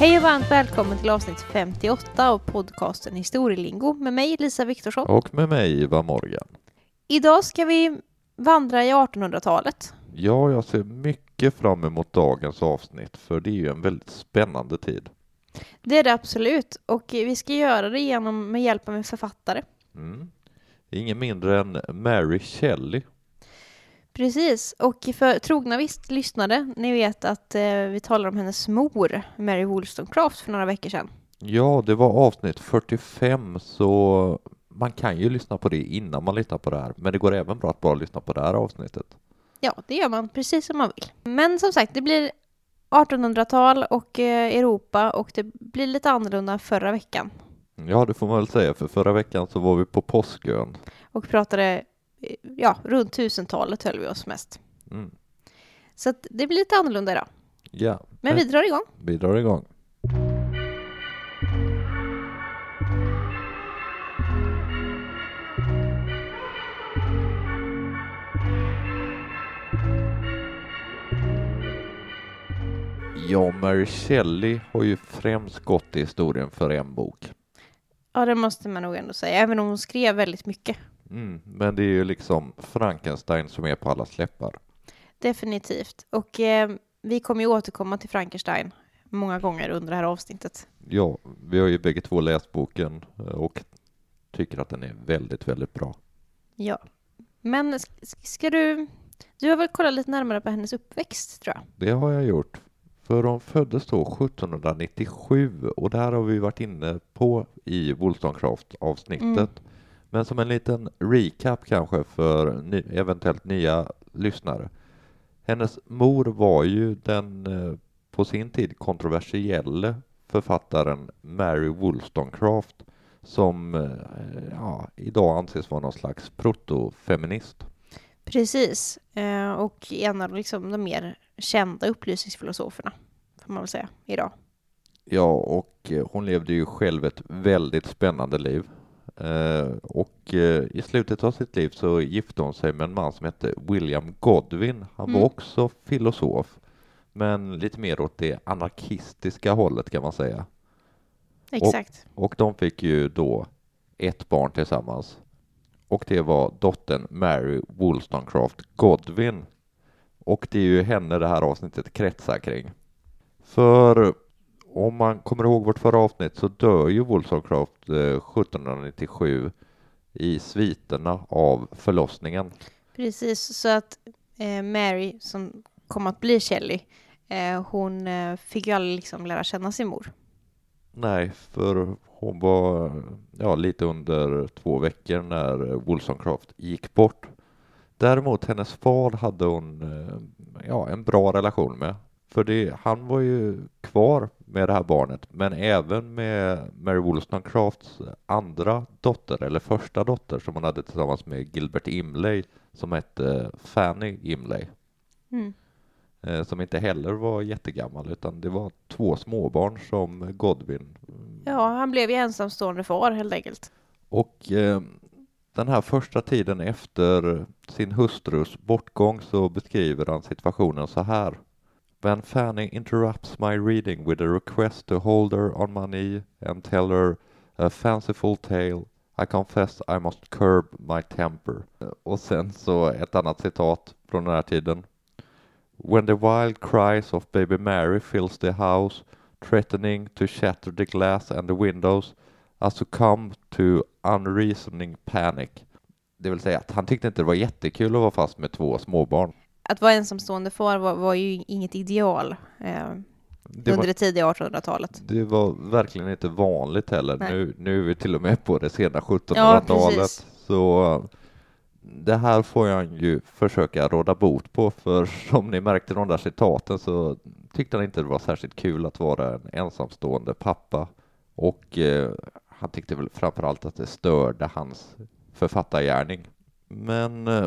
Hej och varmt välkommen till avsnitt 58 av podcasten Historielingo med mig Lisa Viktorsson. Och med mig Ivar Morgan. Idag ska vi vandra i 1800-talet. Ja, jag ser mycket fram emot dagens avsnitt för det är ju en väldigt spännande tid. Det är det absolut och vi ska göra det genom med hjälp av en författare. Mm. Ingen mindre än Mary Shelley. Precis, och för trogna visst lyssnare, ni vet att eh, vi talar om hennes mor, Mary Wollstonecraft, för några veckor sedan. Ja, det var avsnitt 45 så man kan ju lyssna på det innan man lyssnar på det här, men det går även bra att bara lyssna på det här avsnittet. Ja, det gör man precis som man vill. Men som sagt, det blir 1800-tal och eh, Europa och det blir lite annorlunda förra veckan. Ja, det får man väl säga, för förra veckan så var vi på Påskön. Och pratade, ja, runt tusentalet höll vi oss mest. Mm. Så det blir lite annorlunda idag. Ja, Men vi drar igång. vi drar igång. Ja, Mary Shelley har ju främst gått i historien för en bok. Ja, det måste man nog ändå säga, även om hon skrev väldigt mycket. Mm, men det är ju liksom Frankenstein som är på alla släppar. Definitivt. Och eh, vi kommer ju återkomma till Frankenstein många gånger under det här avsnittet. Ja, vi har ju bägge två läst boken eh, och tycker att den är väldigt, väldigt bra. Ja. Men sk- ska du... Du har väl kollat lite närmare på hennes uppväxt, tror jag? Det har jag gjort. För hon föddes då 1797 och det här har vi varit inne på i Wollstonecraft-avsnittet. Mm. Men som en liten recap kanske för ny, eventuellt nya lyssnare. Hennes mor var ju den eh, på sin tid kontroversielle författaren Mary Wollstonecraft som eh, ja, idag anses vara någon slags protofeminist. Precis. Eh, och en av liksom de mer kända upplysningsfilosoferna, får man väl säga, idag. Ja, och hon levde ju själv ett väldigt spännande liv. Eh, och eh, i slutet av sitt liv så gifte hon sig med en man som hette William Godwin. Han var Mm. också filosof, men lite mer åt det anarkistiska hållet kan man säga. Exakt. Och de fick ju då ett barn tillsammans. Och det var dottern Mary Wollstonecraft Godwin. Och det är ju henne det här avsnittet kretsar kring. För om man kommer ihåg vårt förra avsnitt så dör ju Wollstonecraft eh, 1797 i sviterna av förlossningen. Precis, så att eh, Mary, som kom att bli Shelley, eh, hon eh, fick ju aldrig liksom lära känna sin mor. Nej, för hon var ja, lite under två veckor när Wollstonecraft gick bort. Däremot hennes far hade hon eh, ja, en bra relation med. För det, han var ju kvar med det här barnet, men även med Mary Wollstonecrafts andra dotter, eller första dotter, som hon hade tillsammans med Gilbert Imlay, som hette Fanny Imlay, Mm. eh, som inte heller var jättegammal, utan det var två småbarn som Godwin Ja, han blev ju ensamstående far helt enkelt. Och eh, den här första tiden efter sin hustrus bortgång så beskriver han situationen så här. When Fanny interrupts my reading with a request to hold her on my knee and tell her a fanciful tale I confess I must curb my temper. Och sen så ett annat citat från den här tiden. When the wild cries of baby Mary fills the house threatening to shatter the glass and the windows I succumb to unreasoning panic. Det vill säga att han tyckte inte det var jättekul att vara fast med två småbarn. Att vara ensamstående far var, var ju inget ideal eh, Det under var, det tidiga 1800-talet. det var verkligen inte vanligt heller. Nej. Nu, nu är vi till och med på det sena Ja, 1700-talet. precis. så det här får jag ju försöka råda bot på för som ni märkte i de där citaten så tyckte han inte det var särskilt kul att vara en ensamstående pappa och eh, han tyckte väl framförallt att det störde hans författargärning. Men eh,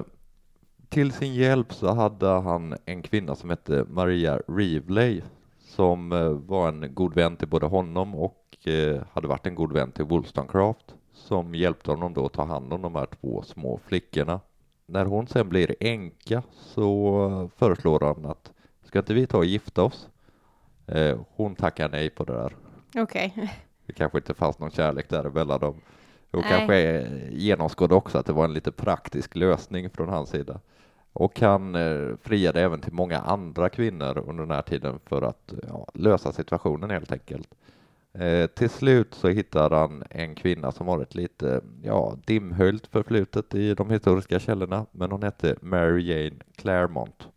till sin hjälp så hade han en kvinna som hette Maria Reevley som eh, var en god vän till både honom och eh, hade varit en god vän till Wollstonecraft som hjälpte honom då att ta hand om de här två små flickorna. När hon sen blir änka så föreslår han att ska inte vi ta och gifta oss? Eh, hon tackar nej på det där. Okej. Det kanske inte fanns någon kärlek där mellan dem. Hon Nej. kanske genomskådade också att det var en lite praktisk lösning från hans sida. Och han eh, friade även till många andra kvinnor under den här tiden för att ja, lösa situationen helt enkelt. Eh, till slut så hittar han en kvinna som har ett lite ja, dimhöljt förflutet i de historiska källorna, men hon hette Mary Jane Claremont.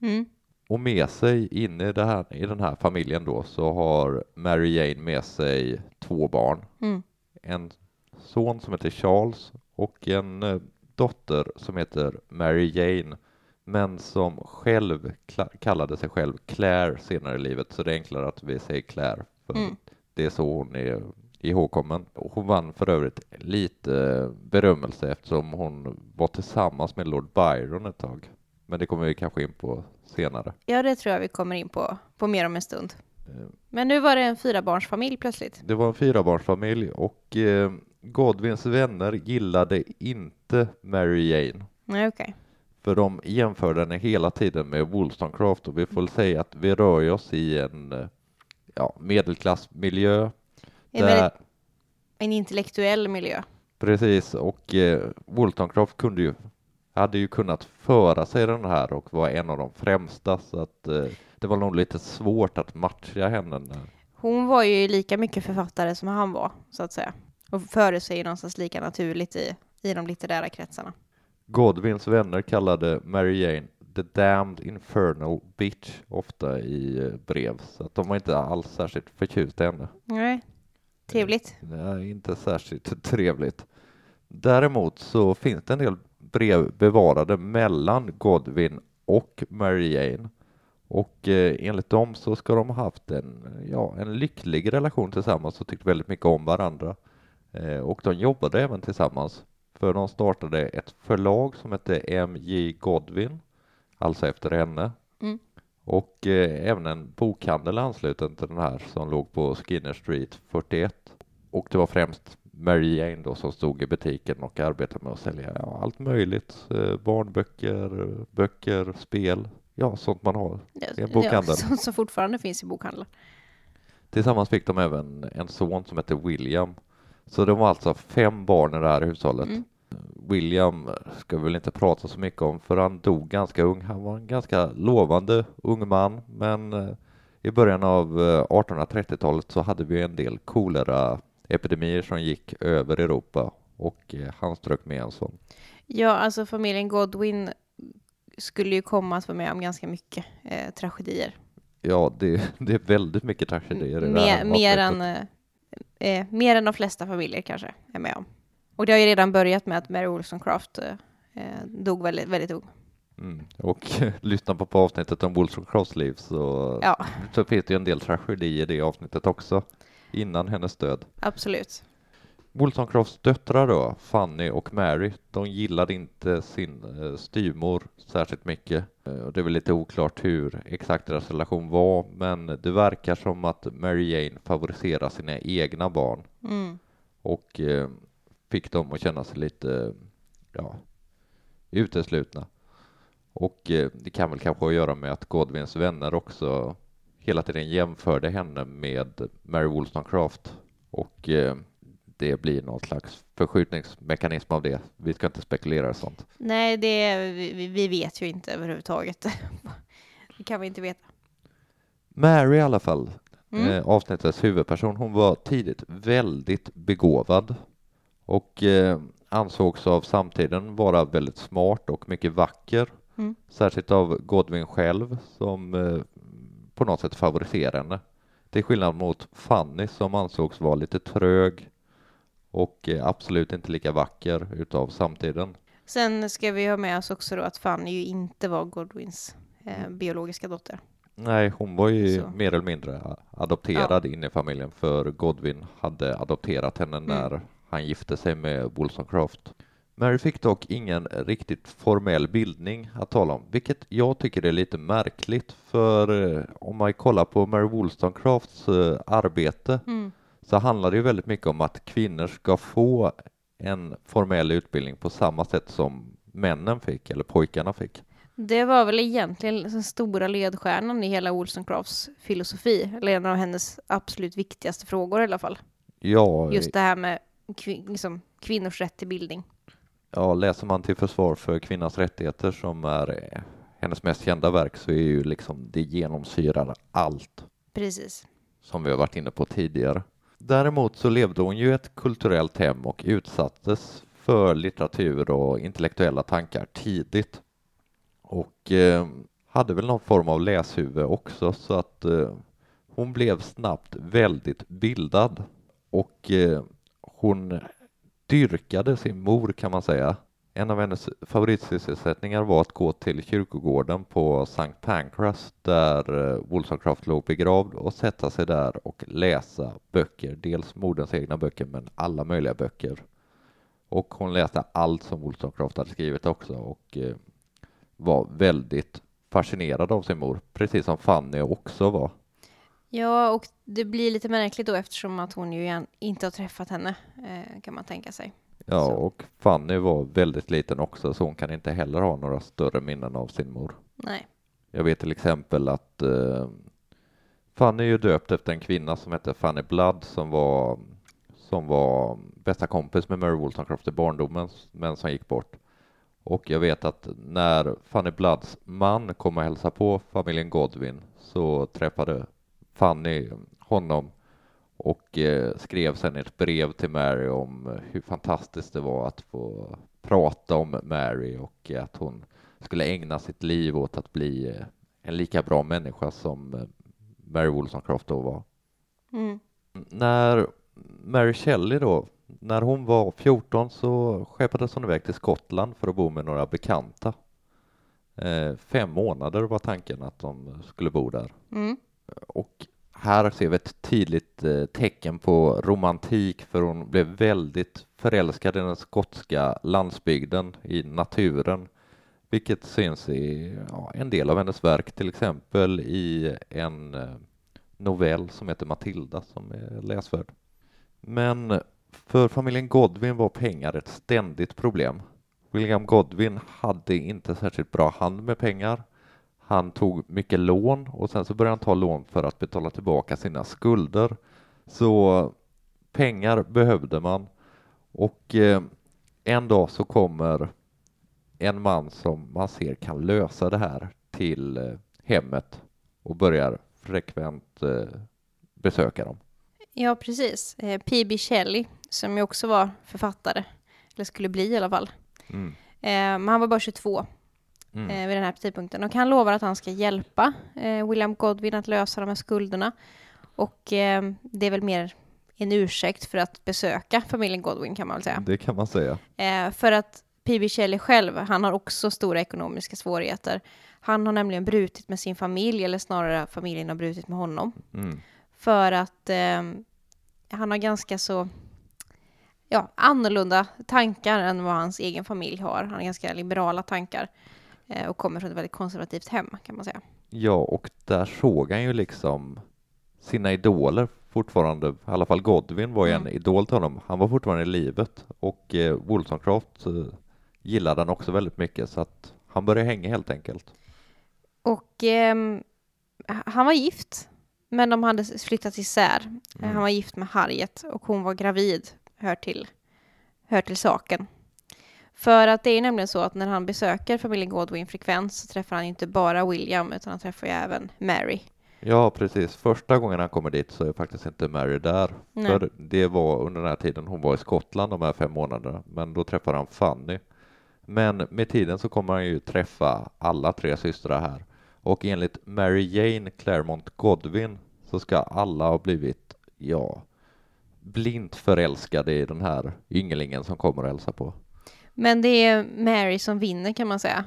Mm. Och med sig in i, det här, i den här familjen då så har Mary Jane med sig två barn. Mm. En son som heter Charles och en eh, dotter som heter Mary Jane men som själv kallade sig själv Claire senare i livet så det är enklare att vi säger Claire för Mm. det är så hon är ihågkommen. Hon vann för övrigt lite berömmelse eftersom hon var tillsammans med Lord Byron ett tag. Men det kommer vi kanske in på senare. Ja, det tror jag vi kommer in på, på mer om en stund. Eh, Men nu var det en fyrabarnsfamilj plötsligt. Det var en fyrabarnsfamilj och eh, Godwins vänner gillade inte Mary Jane. Nej, okej. För de jämförde henne hela tiden med Wollstonecraft och vi får väl säga att vi rör oss i en eh, ja, medelklassmiljö. En, Där, en intellektuell miljö. precis, och eh, Wollstonecraft kunde ju, hade ju kunnat föra sig den här och var en av de främsta så att eh, det var nog lite svårt att matcha henne. När, Hon var ju lika mycket författare som han var, så att säga. Och förde sig någonstans lika naturligt i, i de litterära kretsarna. Godwins vänner kallade Mary Jane the damned infernal bitch ofta i eh, brev så att de var inte alls särskilt förtjusta i henne. Nej, trevligt. Nej, inte särskilt trevligt. Däremot så finns det en del brev bevarade mellan Godwin och Mary Jane. Och eh, enligt dem så ska de ha haft en, ja, en lycklig relation tillsammans och tyckt väldigt mycket om varandra. Eh, och de jobbade även tillsammans. För de startade ett förlag som hette M.J. Godwin, alltså efter henne. Mm. Och eh, även en bokhandel ansluten till den här som låg på Skinner Street 41. Och det var främst Mary Jane då som stod i butiken och arbetade med att sälja ja, allt möjligt. Eh, barnböcker, böcker, spel, ja sånt man har. Det en bokhandel. Sånt som fortfarande finns i bokhandlar. Tillsammans fick de även en son som hette William. Så de var alltså fem barn i det här hushållet. Mm. William ska vi väl inte prata så mycket om för han dog ganska ung. Han var en ganska lovande ung man men eh, i början av eh, 1830-talet så hade vi en del koleraepidemier som gick över Europa och eh, han strök med en sån. Ja, alltså familjen Godwin skulle ju komma att vara med om ganska mycket eh, tragedier. Ja, det, det är väldigt mycket tragedier i det Mer, här mer, än, eh, mer än de flesta familjer kanske är med om. Och det har ju redan börjat med att Mary Wollstonecraft eh, eh, dog väldigt, väldigt ung. Mm. Och lyssna på, på avsnittet om Wollstonecrafts liv så, Ja, så finns det ju en del tragedi i det avsnittet också innan hennes död. absolut. Wollstonecrafts döttrar då, Fanny och Mary, de gillade inte sin eh, styvmor särskilt mycket. Eh, det är väl lite oklart hur exakt deras relation var, men det verkar som att Mary Jane favoriserar sina egna barn Mm. och eh, fick dem att känna sig lite, ja, uteslutna. Och det kan väl kanske ha att göra med att Godwins vänner också hela tiden jämförde henne med Mary Wollstonecraft och det blir någon slags förskjutningsmekanism av det. Vi ska inte spekulera sånt. Nej, det, vi, vi vet ju inte överhuvudtaget. det kan vi inte veta. Mary i alla fall, Mm. eh, avsnittets huvudperson, hon var tidigt väldigt begåvad och eh, ansågs av samtiden vara väldigt smart och mycket vacker. Mm. Särskilt av Godwin själv som eh, på något sätt favoriserar henne. Till skillnad mot Fanny som ansågs vara lite trög och eh, absolut inte lika vacker utav samtiden. Sen ska vi ha med oss också då att Fanny ju inte var Godwins eh, biologiska dotter. Nej, hon var ju Så. mer eller mindre adopterad in i familjen för Godwin hade adopterat henne när han gifte sig med Wollstonecraft. Mary fick dock ingen riktigt formell bildning att tala om, vilket jag tycker är lite märkligt för eh, om man kollar på Mary Wollstonecrafts eh, arbete Mm. Så handlar det ju väldigt mycket om att kvinnor ska få en formell utbildning på samma sätt som männen fick eller pojkarna fick. Det var väl egentligen den stora ledstjärnan i hela Wollstonecrafts filosofi, eller en av hennes absolut viktigaste frågor i alla fall. Ja, Just det här med kvin- liksom, kvinnors rätt till bildning. ja, läser man till försvar för kvinnans rättigheter som är hennes mest kända verk så är ju liksom det genomsyrar allt Precis. som vi har varit inne på tidigare. Däremot så levde hon ju i ett kulturellt hem och utsattes för litteratur och intellektuella tankar tidigt. Och eh, hade väl någon form av läshuvud också så att eh, hon blev snabbt väldigt bildad och eh, hon dyrkade sin mor kan man säga. En av hennes favoritsysselsättningar var att gå till kyrkogården på St. Pancras där eh, Wollstonecraft låg begravd och sätta sig där och läsa böcker, dels moderns egna böcker men alla möjliga böcker. Och hon läste allt som Wollstonecraft hade skrivit också och eh, var väldigt fascinerad av sin mor, precis som Fanny också var. Ja, och det blir lite märkligt då eftersom att hon ju inte har träffat henne, eh, kan man tänka sig. Ja, Så. och Fanny var väldigt liten också så hon kan inte heller ha några större minnen av sin mor. Nej. Jag vet till exempel att eh, Fanny är ju döpt efter en kvinna som hette Fanny Blood som var, som var bästa kompis med Mary Wollstonecraft i barndomen men som gick bort. Och jag vet att när Fanny Bloods man kom och hälsade på familjen Godwin så träffade Fanny honom och eh, skrev sen ett brev till Mary om hur fantastiskt det var att få prata om Mary och att hon skulle ägna sitt liv åt att bli eh, en lika bra människa som eh, Mary Wollstonecraft då var. Mm. När Mary Shelley då, när hon var 14 så skeppades hon iväg till Skottland för att bo med några bekanta. Eh, fem månader var tanken att de skulle bo där. Mm. Och här ser vi ett tydligt eh, tecken på romantik för hon blev väldigt förälskad i den skotska landsbygden, i naturen, vilket syns i ja, en del av hennes verk, till exempel i en eh, novell som heter Matilda som är läsvärd. Men för familjen Godwin var pengar ett ständigt problem. William Godwin hade inte särskilt bra hand med pengar. Han tog mycket lån och sen så började han ta lån för att betala tillbaka sina skulder. Så pengar behövde man och eh, en dag så kommer en man som man ser kan lösa det här till eh, hemmet och börjar frekvent eh, besöka dem. Ja, precis. P.B. Shelley, som ju också var författare, eller skulle bli i alla fall. Mm. Men han var bara 22 Mm. eh, vid den här tidpunkten. Och han lovar att han ska hjälpa eh, William Godwin att lösa de här skulderna. Och eh, det är väl mer en ursäkt för att besöka familjen Godwin kan man väl säga. Det kan man säga. Eh, för att P.B. Shelley själv, han har också stora ekonomiska svårigheter. Han har nämligen brutit med sin familj, eller snarare familjen har brutit med honom. Mm. För att eh, han har ganska så ja, annorlunda tankar än vad hans egen familj har. Han har ganska liberala tankar och kommer från ett väldigt konservativt hem kan man säga. Ja, och där såg han ju liksom sina idoler fortfarande, i alla fall Godwin var ju en Mm. idol till honom. Han var fortfarande i livet och eh, Wollstonecraft eh, gillade han också väldigt mycket så att han började hänga helt enkelt. Och ehm, han var gift, men de hade flyttat isär. Mm. Han var gift med Harriet och hon var gravid, hör till, hör till saken. För att det är nämligen så att när han besöker familjen Godwin frekvent så träffar han inte bara William utan han träffar ju även Mary. Ja, precis. Första gången han kommer dit så är faktiskt inte Mary där. Nej. För det var under den här tiden hon var i Skottland de här fem månaderna. Men då träffar han Fanny. Men med tiden så kommer han ju träffa alla tre systrar här. Och enligt Mary Jane Claremont Godwin så ska alla ha blivit, ja, blint förälskade i den här ynglingen som kommer och hälsar på. Men det är Mary som vinner kan man säga.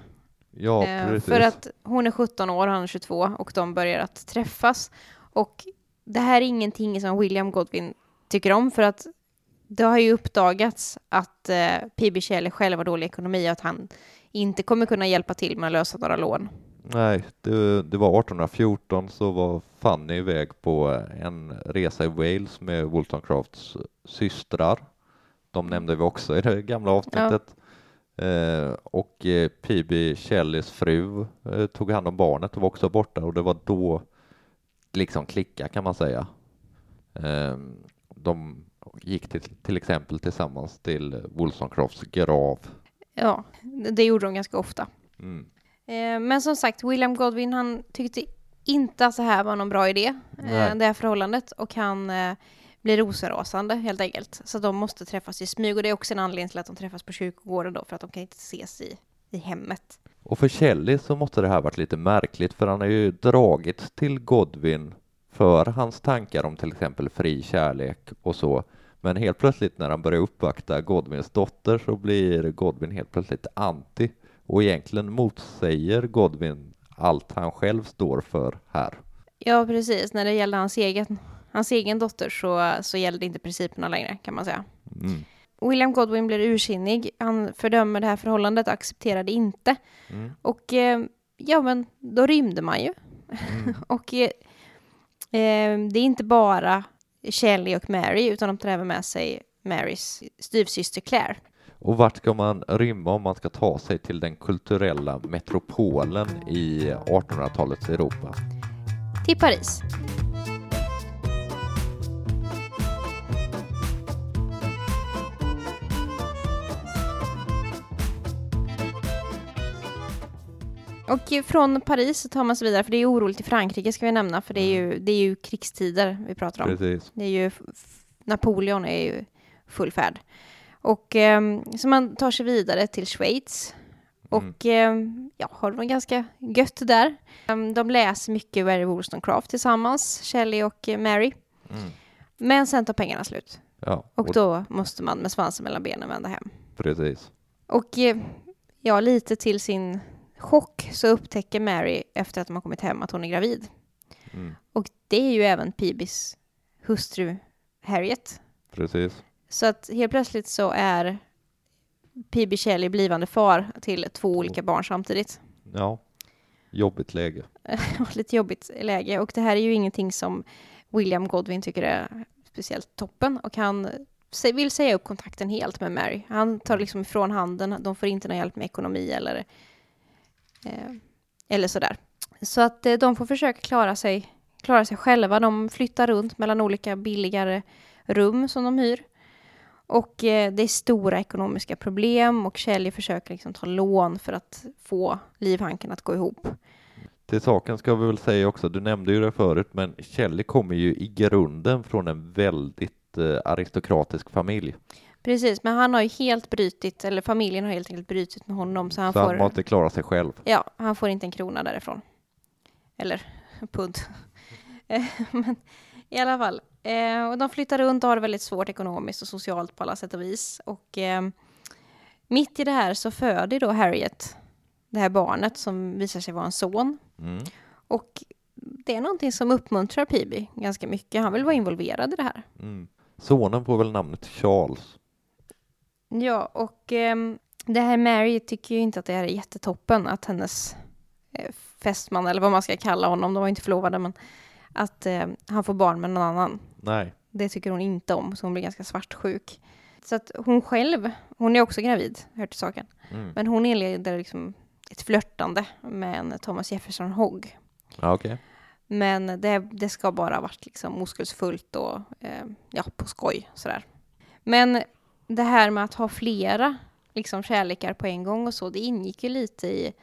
Ja, Eh, precis. för att hon är 17 år, han är 22 och de börjar att träffas. Och det här är ingenting som William Godwin tycker om för att det har ju uppdagats att eh, P.B. Shelley själv har dålig ekonomi och att han inte kommer kunna hjälpa till med att lösa några lån. Nej, det, det var 1814 så var Fanny iväg på en resa i Wales med Wollstonecrafts systrar. De nämnde vi också i det gamla avsnittet. Eh, och eh, P.B. Shelleys fru eh, tog hand om barnet och var också borta och det var då liksom klicka kan man säga. De gick till, till exempel tillsammans till Wollstonecrafts grav. Ja, det gjorde de ganska ofta. Mm. Men som sagt, William Godwin han tyckte inte att det här var någon bra idé, Nej. det här förhållandet, och han blir rosenrasande helt enkelt. Så de måste träffas i smyg och det är också en anledning till att de träffas på kyrkogården då, för att de kan inte ses i, i hemmet. Och för Shelley så måste det här varit lite märkligt för han har ju dragit till Godwin för hans tankar om till exempel fri kärlek och så. Men helt plötsligt när han börjar uppvakta Godwins dotter så blir Godwin helt plötsligt anti och egentligen motsäger Godwin allt han själv står för här. Ja, precis. När det gällde hans egen, hans egen dotter så, så gällde inte principerna längre, kan man säga. Mm. William Godwin blir ursinnig. Han fördömer det här förhållandet och accepterar det inte. Mm. Och eh, ja, men då rymde man ju. Mm. och eh, eh, det är inte bara Shelley och Mary, utan de tar även med sig Marys styvsyster Claire. Och vart ska man rymma om man ska ta sig till den kulturella metropolen i 1800-talets Europa? Till Paris. Och från Paris så tar man sig vidare, för det är oroligt i Frankrike ska vi nämna, för det är ju, det är ju krigstider vi pratar om. Precis. Det är ju, Napoleon är ju full färd. Och ehm, så man tar sig vidare till Schweiz. Och ehm, ja, har det ganska gött där. Ehm, de läser mycket Mary Wollstonecraft tillsammans, Shelley och eh, Mary. Mm. Men sen tar pengarna slut. Ja, Och då måste man med svansen mellan benen vända hem. precis. Och eh, ja, lite till sin chock så upptäcker Mary efter att de har kommit hem att hon är gravid. Mm. Och det är ju även Phoebes hustru Harriet. Precis. Så att helt plötsligt så är P.B. Shelley blivande far till två olika barn samtidigt. Ja, jobbigt läge. Lite jobbigt läge. Och det här är ju ingenting som William Godwin tycker är speciellt toppen. Och han vill säga upp kontakten helt med Mary. Han tar liksom ifrån handen. De får inte någon hjälp med ekonomi eller, eh, eller sådär. Så att eh, de får försöka klara sig, klara sig själva. De flyttar runt mellan olika billigare rum som de hyr. Och eh, det är stora ekonomiska problem och Kjell försöker liksom ta lån för att få livhanken att gå ihop. Till saken ska vi väl säga också, du nämnde ju det förut, men Kjell kommer ju i grunden från en väldigt eh, aristokratisk familj. Precis, men han har ju helt brytit, eller familjen har helt enkelt brutit med honom så han så får, han måste klara sig själv. ja, han får inte en krona därifrån. Eller pund. Eh, men i alla fall. Eh, och de flyttar runt och har det väldigt svårt ekonomiskt och socialt på alla sätt och vis. Och eh, mitt i det här så föder då Harriet det här barnet som visar sig vara en son. Mm. Och det är någonting som uppmuntrar P.B. ganska mycket. Han vill vara involverad i det här. Mm. Sonen får väl namnet Charles. Ja, och ehm, det här Mary tycker ju inte att det är jättetoppen att hennes eh, fästman, eller vad man ska kalla honom, de var inte förlovade, men att eh, han får barn med någon annan. Nej. Det tycker hon inte om, så hon blir ganska svartsjuk. Så att hon själv, hon är också gravid, hör till saken, Mm. men hon inleder liksom ett flörtande med en Thomas Jefferson Hogg. Ja, okej. Men det, det ska bara ha varit liksom oskuldsfullt och eh, ja, på skoj sådär. Men det här med att ha flera liksom kärlekar på en gång och så, det ingick ju lite i,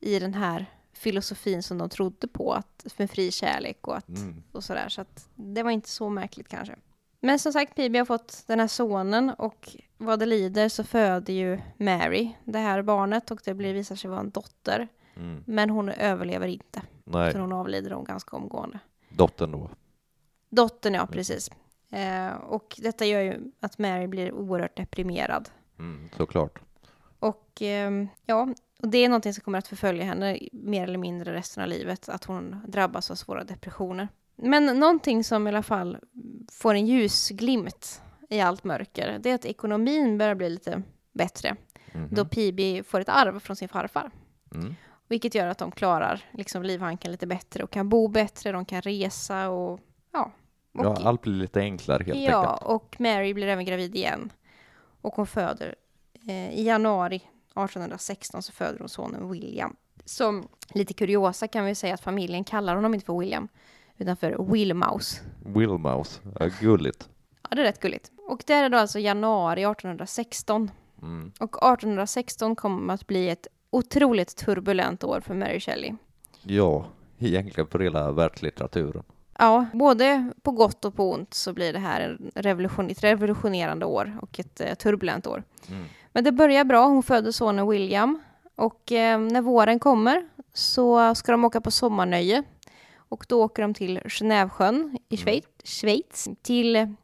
i den här filosofin som de trodde på, att, med fri kärlek och, att, Mm. och sådär. Så att det var inte så märkligt kanske. Men som sagt, Pibi har fått den här sonen och vad det lider så föder ju Mary det här barnet och det blir, visar sig vara en dotter. Mm. Men hon överlever inte, Nej, för hon avlider hon ganska omgående. dottern då. Dottern, ja, precis. Eh, och detta gör ju att Mary blir oerhört deprimerad. Mm, såklart. Och ehm, ja, och det är någonting som kommer att förfölja henne mer eller mindre resten av livet, att hon drabbas av svåra depressioner. Men någonting som i alla fall får en ljusglimt i allt mörker, det är att ekonomin börjar bli lite bättre. Mhm. Då Pibi får ett arv från sin farfar. Mm. Vilket gör att de klarar liksom, livhanken lite bättre och kan bo bättre, de kan resa och. Och, Ja, allt blir lite enklare helt ja, enkelt. och Mary blir även gravid igen. Och hon föder eh, i januari 1816 så föder hon sonen William. Som lite kuriosa kan vi säga att familjen kallar honom inte för William, utan för Willmouse. Willmouse, ja, gulligt. Ja, det är rätt gulligt. Och det är då alltså januari 1816. Mm. Och 1816 kommer att bli ett otroligt turbulent år för Mary Shelley. Ja, egentligen för hela världslitteraturen. Ja, både på gott och på ont så blir det här en revolution, ett revolutionerande år och ett eh, turbulent år. Mm. Men det börjar bra. Hon födde sonen William och eh, när våren kommer så ska de åka på sommarnöje och då åker de till Genèvesjön i Schweiz, Schweiz till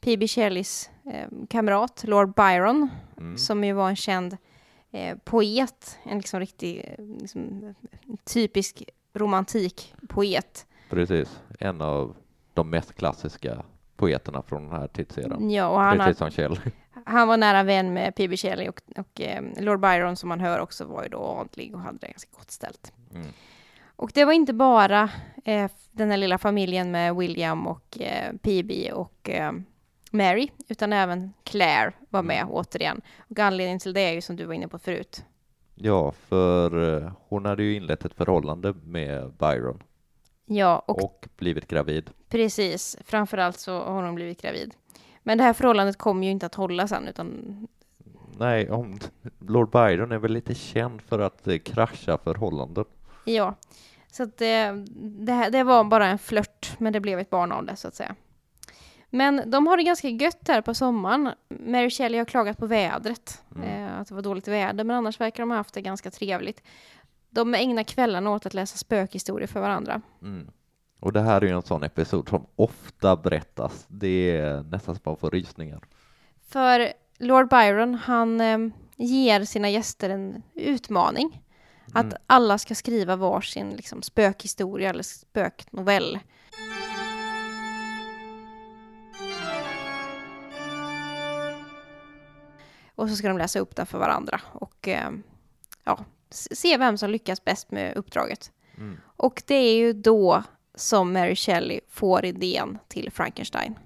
P.B. Shelleys eh, kamrat Lord Byron Mm. som ju var en känd eh, poet, en liksom riktig eh, liksom, typisk romantikpoet. Precis, en av de mest klassiska poeterna från den här tidsserien. Ja, och han, Precis har, som Kjell. han var nära vän med P.B. Shelley och, och eh, Lord Byron som man hör också var ju då adlig och hade det ganska gott ställt. Mm. Och det var inte bara eh, den här lilla familjen med William och eh, P.B. och eh, Mary, utan även Claire var med Mm. återigen. Och anledningen till det är ju som du var inne på förut. Ja, för eh, hon hade ju inlett ett förhållande med Byron Ja, och och blivit gravid. Precis, framförallt så har hon blivit gravid. Men det här förhållandet kommer ju inte att hålla sen, utan Nej, om Lord Byron är väl lite känd för att eh, krascha förhållanden. ja. Så att det, det, här- det var bara en flört, men det blev ett barn av det så att säga. Men de har det ganska gött här på sommaren. Mary Shelley har klagat på vädret, Mm. eh, att det var dåligt väder, men annars verkar de ha haft det ganska trevligt. De ägnar kvällarna åt att läsa spökhistorier för varandra. Mm. Och det här är ju en sån episod som ofta berättas. Det är nästan som man får rysningar. För Lord Byron, han eh, ger sina gäster en utmaning. Att Mm. alla ska skriva varsin liksom, spökhistoria eller spöknovell. Och så ska de läsa upp den för varandra och eh, ja, se vem som lyckas bäst med uppdraget. Mm. Och det är ju då som Mary Shelley får idén till Frankenstein.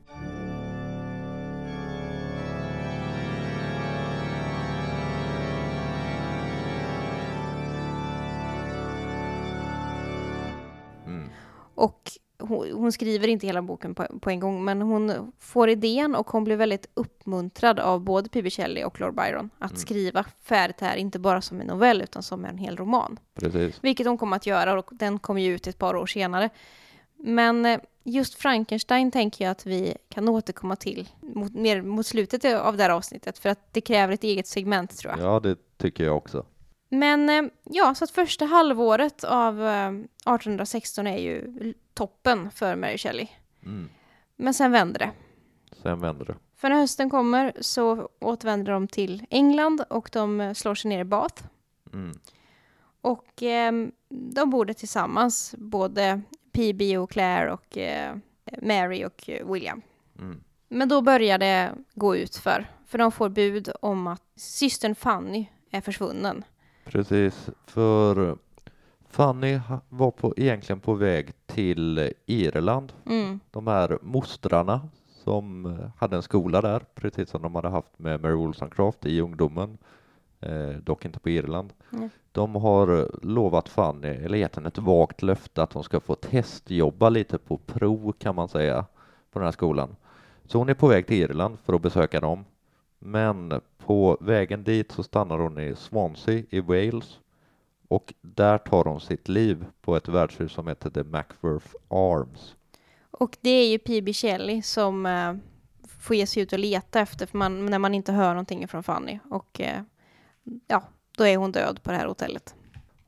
Mm. Och hon, hon skriver inte hela boken på, på en gång, men hon får idén och hon blir väldigt uppmuntrad av både P.B. Shelley och Lord Byron att Mm. skriva färdigt här, inte bara som en novell utan som en hel roman. Precis. Vilket hon kommer att göra och den kommer ju ut ett par år senare. Men eh, just Frankenstein tänker jag att vi kan återkomma till mot, mer mot slutet av det här avsnittet för att det kräver ett eget segment tror jag. Ja, det tycker jag också. Men eh, ja, så att första halvåret av eh, 1816 är ju toppen för Mary Shelley. Mm. Men sen vänder det. Sen vänder det. För när hösten kommer så återvänder de till England och de eh, slår sig ner i Bath. Mm. Och eh, de bor tillsammans, både PB och Claire och eh, Mary och eh, William. Mm. Men då börjar det gå ut för, för de får bud om att systern Fanny är försvunnen. Precis, för Fanny var på, egentligen på väg till Irland. Mm. De här mostrarna som hade en skola där, precis som de hade haft med Mary Wollstonecraft i ungdomen, eh, dock inte på Irland. Mm. De har lovat Fanny, eller gett henne ett vagt löfte att hon ska få testjobba lite på prov kan man säga på den här skolan. Så hon är på väg till Irland för att besöka dem. Men på vägen dit så stannar hon i Swansea i Wales och där tar hon sitt liv på ett värdshus som heter The Macworth Arms. Och det är ju P.B. Shelley som eh, får ge sig ut och leta efter för man, när man inte hör någonting från Fanny. Och eh, ja, då är hon död på det här hotellet.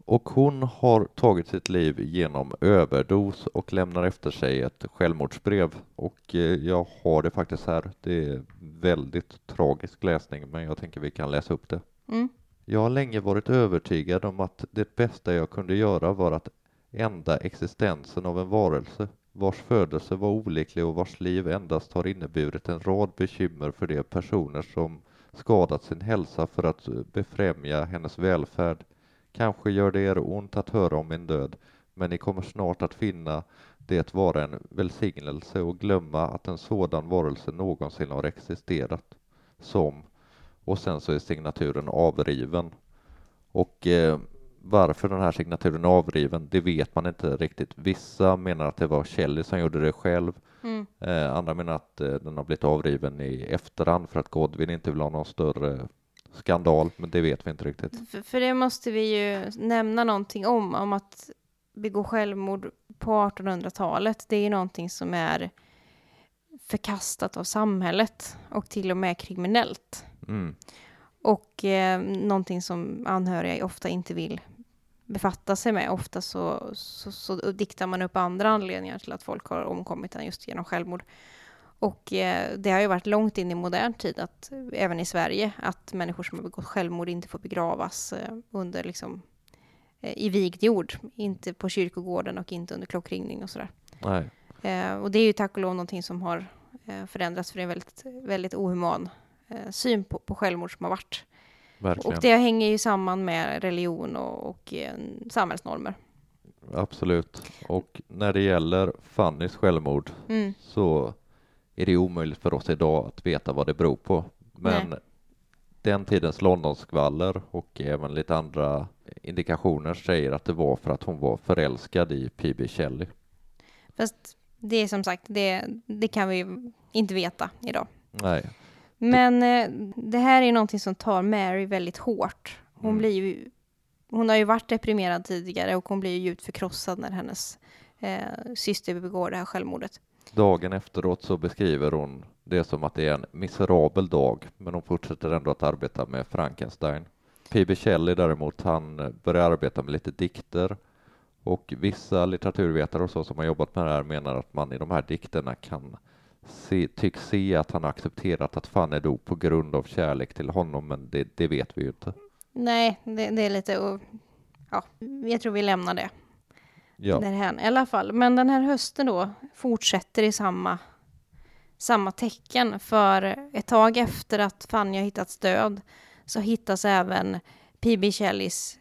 Och hon har tagit sitt liv genom överdos och lämnar efter sig ett självmordsbrev. Och eh, jag har det faktiskt här. Det är väldigt tragisk läsning, men jag tänker vi kan läsa upp det. Mm. Jag har länge varit övertygad om att det bästa jag kunde göra var att ända existensen av en varelse vars födelse var olycklig och vars liv endast har inneburit en rad bekymmer för de personer som skadat sin hälsa för att befrämja hennes välfärd. Kanske gör det er ont att höra om min död, men ni kommer snart att finna det vara en välsignelse och glömma att en sådan varelse någonsin har existerat. Som, och sen så är signaturen avriven. Och eh, varför den här signaturen är avriven, det vet man inte riktigt. Vissa menar att det var Shelley som gjorde det själv. Mm. Eh, andra menar att eh, den har blivit avriven i efterhand för att Godwin inte vill ha någon större skandal, men det vet vi inte riktigt. För, för det måste vi ju nämna någonting om, om att begå självmord på 1800-talet. Det är ju någonting som är förkastat av samhället och till och med kriminellt. Mm. Och eh, någonting som anhöriga ofta inte vill befatta sig med. Ofta så, så, så diktar man upp andra anledningar till att folk har omkommit än just genom självmord. Och eh, det har ju varit långt in i modern tid, att, även i Sverige, att människor som har begått självmord inte får begravas eh, under liksom, eh, i vigd jord. Inte på kyrkogården och inte under klockringning och sådär. Nej. Och det är ju tack och lov någonting som har förändrats för det är en väldigt, väldigt ohuman syn på, på självmord som har varit. Verkligen. Och det hänger ju samman med religion och, och samhällsnormer. Absolut. Och när det gäller Fannys självmord Mm. så är det omöjligt för oss idag att veta vad det beror på. Men Nej. den tidens Londonskvaller och även lite andra indikationer säger att det var för att hon var förälskad i P.B. Shelley. Fast det är som sagt, det, det kan vi ju inte veta idag. Nej, Men eh, det här är någonting som tar Mary väldigt hårt. Hon Mm. blir ju, hon har ju varit deprimerad tidigare och hon blir ju djupt förkrossad när hennes eh, syster begår det här självmordet dagen efteråt så beskriver hon det som att det är en miserabel dag, men hon fortsätter ändå att arbeta med Frankenstein. P.B. Shelley däremot, han börjar arbeta med lite dikter och vissa litteraturvetare och så som har jobbat med det här menar att man i de här dikterna kan se, tycks se att han har accepterat att Fanny dog på grund av kärlek till honom, men det, det vet vi ju inte. Nej, det, det är lite... Ja, jag tror vi lämnar det. Ja, därhän i alla fall. Men den här hösten då fortsätter i samma, samma tecken. För ett tag efter att Fanny har hittats död så hittas även P.B. Shelleys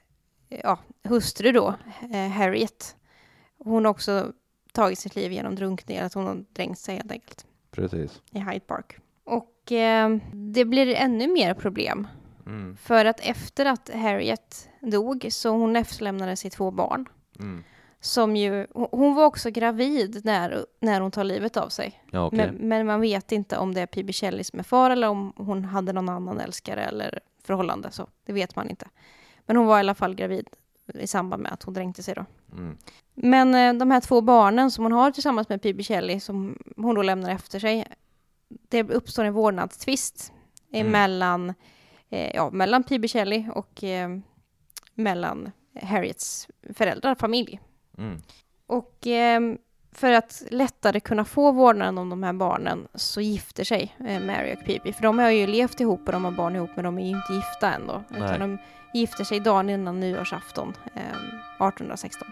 ja, hustru då, eh, Harriet. Hon har också tagit sitt liv genom drunkning, att hon har dränkt sig helt enkelt precis. i Hyde Park. Och eh, det blir ännu mer problem. Mm, För att efter att Harriet dog så hon efterlämnade sig två barn mm. Som ju, hon- var också gravid när, när hon tar livet av sig. Ja, okej. Men, men man vet inte om det är P.B. Shelley som är far eller om hon hade någon annan älskare eller förhållande. Så det vet man inte. Men hon var i alla fall gravid i samband med att hon dränkte sig då. Mm, Men eh, de här två barnen som hon har tillsammans med P.B. Shelley som hon då lämnar efter sig. Det uppstår en vårdnadstvist Mm. mellan, eh, ja, mellan P.B. Shelley och eh, mellan Harriets föräldrar, familj. Mm. Och ehm, för att lättare kunna få vårdnaden om de här barnen så gifter sig eh, Mary och P.B. För de har ju levt ihop och de har barn ihop men de är ju inte gifta än då. Nej. Utan de gifter sig dagen innan nyårsafton eh, 1816.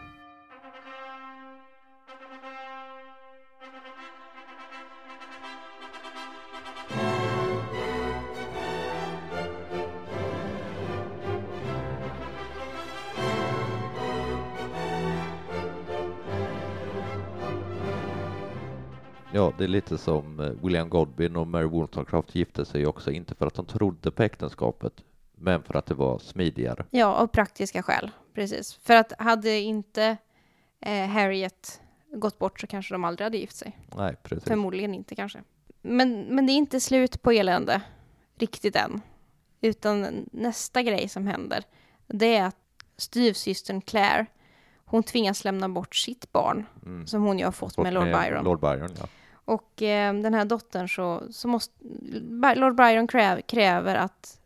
Ja, det är lite som eh, William Godwin och Mary Wollstonecraft gifte sig också, inte för att de trodde på äktenskapet, men för att det var smidigare. Ja, av praktiska skäl. Precis. För att hade inte eh, Harriet gått bort så kanske de aldrig hade gift sig. Nej, precis. Förmodligen inte kanske. Men, men det är inte slut på elände riktigt än. Utan nästa grej som händer, det är att styvsystern Claire, hon tvingas lämna bort sitt barn, Mm. som hon ju har fått Och med Lord Byron. Lord Byron, ja. Och eh, den här dottern så, så måste, Lord Byron kräv, kräver att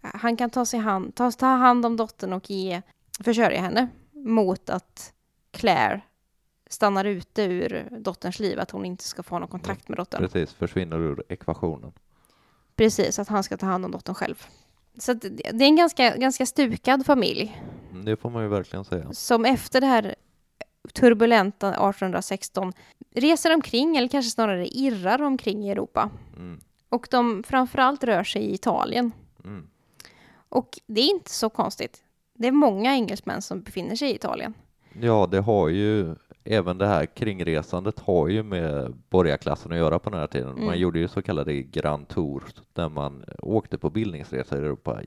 han kan ta, sig hand, ta, ta hand om dottern och ge, försörja henne mot att Claire stannar ute ur dotterns liv, att hon inte ska få någon kontakt med dottern. Precis, försvinner ur ekvationen. Precis, att han ska ta hand om dottern själv. Så det är en ganska, ganska stukad familj Mm, Det får man ju verkligen säga. som efter det här turbulenta 1816 reser omkring, eller kanske snarare irrar omkring i Europa. Mm. Och de framförallt rör sig i Italien. Mm. Och det är inte så konstigt. Det är många engelsmän som befinner sig i Italien. Ja, det har ju, även det här kringresandet har ju med borgarklassen att göra på den här tiden. Man Mm. gjorde ju så kallade Grand Tours där man åkte på bildningsresor i Europa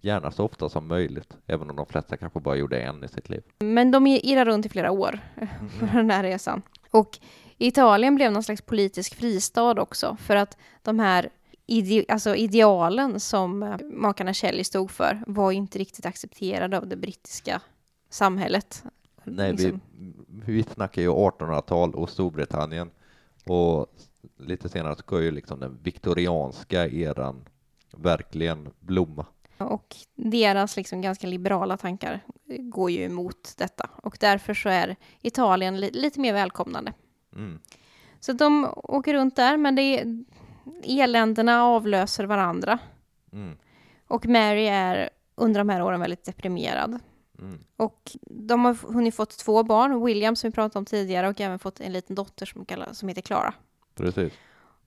gärna så ofta som möjligt, även om de flesta kanske bara gjorde en i sitt liv. Men de irrar runt i flera år på den här resan. Och Italien blev någon slags politisk fristad också, för att de här ide alltså idealen som eh, makarna Shelley stod för var inte riktigt accepterade av det brittiska samhället. Nej, Liksom. vi, vi snackar ju 1800-tal och Storbritannien och lite senare ska ju liksom den viktorianska eran verkligen blomma. Och deras liksom ganska liberala tankar går ju emot detta. Och därför så är Italien li lite mer välkomnande. Mm. Så de åker runt där, men det är, eländerna avlöser varandra. Mm. Och Mary är under de här åren väldigt deprimerad. Mm. Och de har hunnit fått två barn, William som vi pratade om tidigare och även fått en liten dotter som, kallas, som heter Clara. Precis.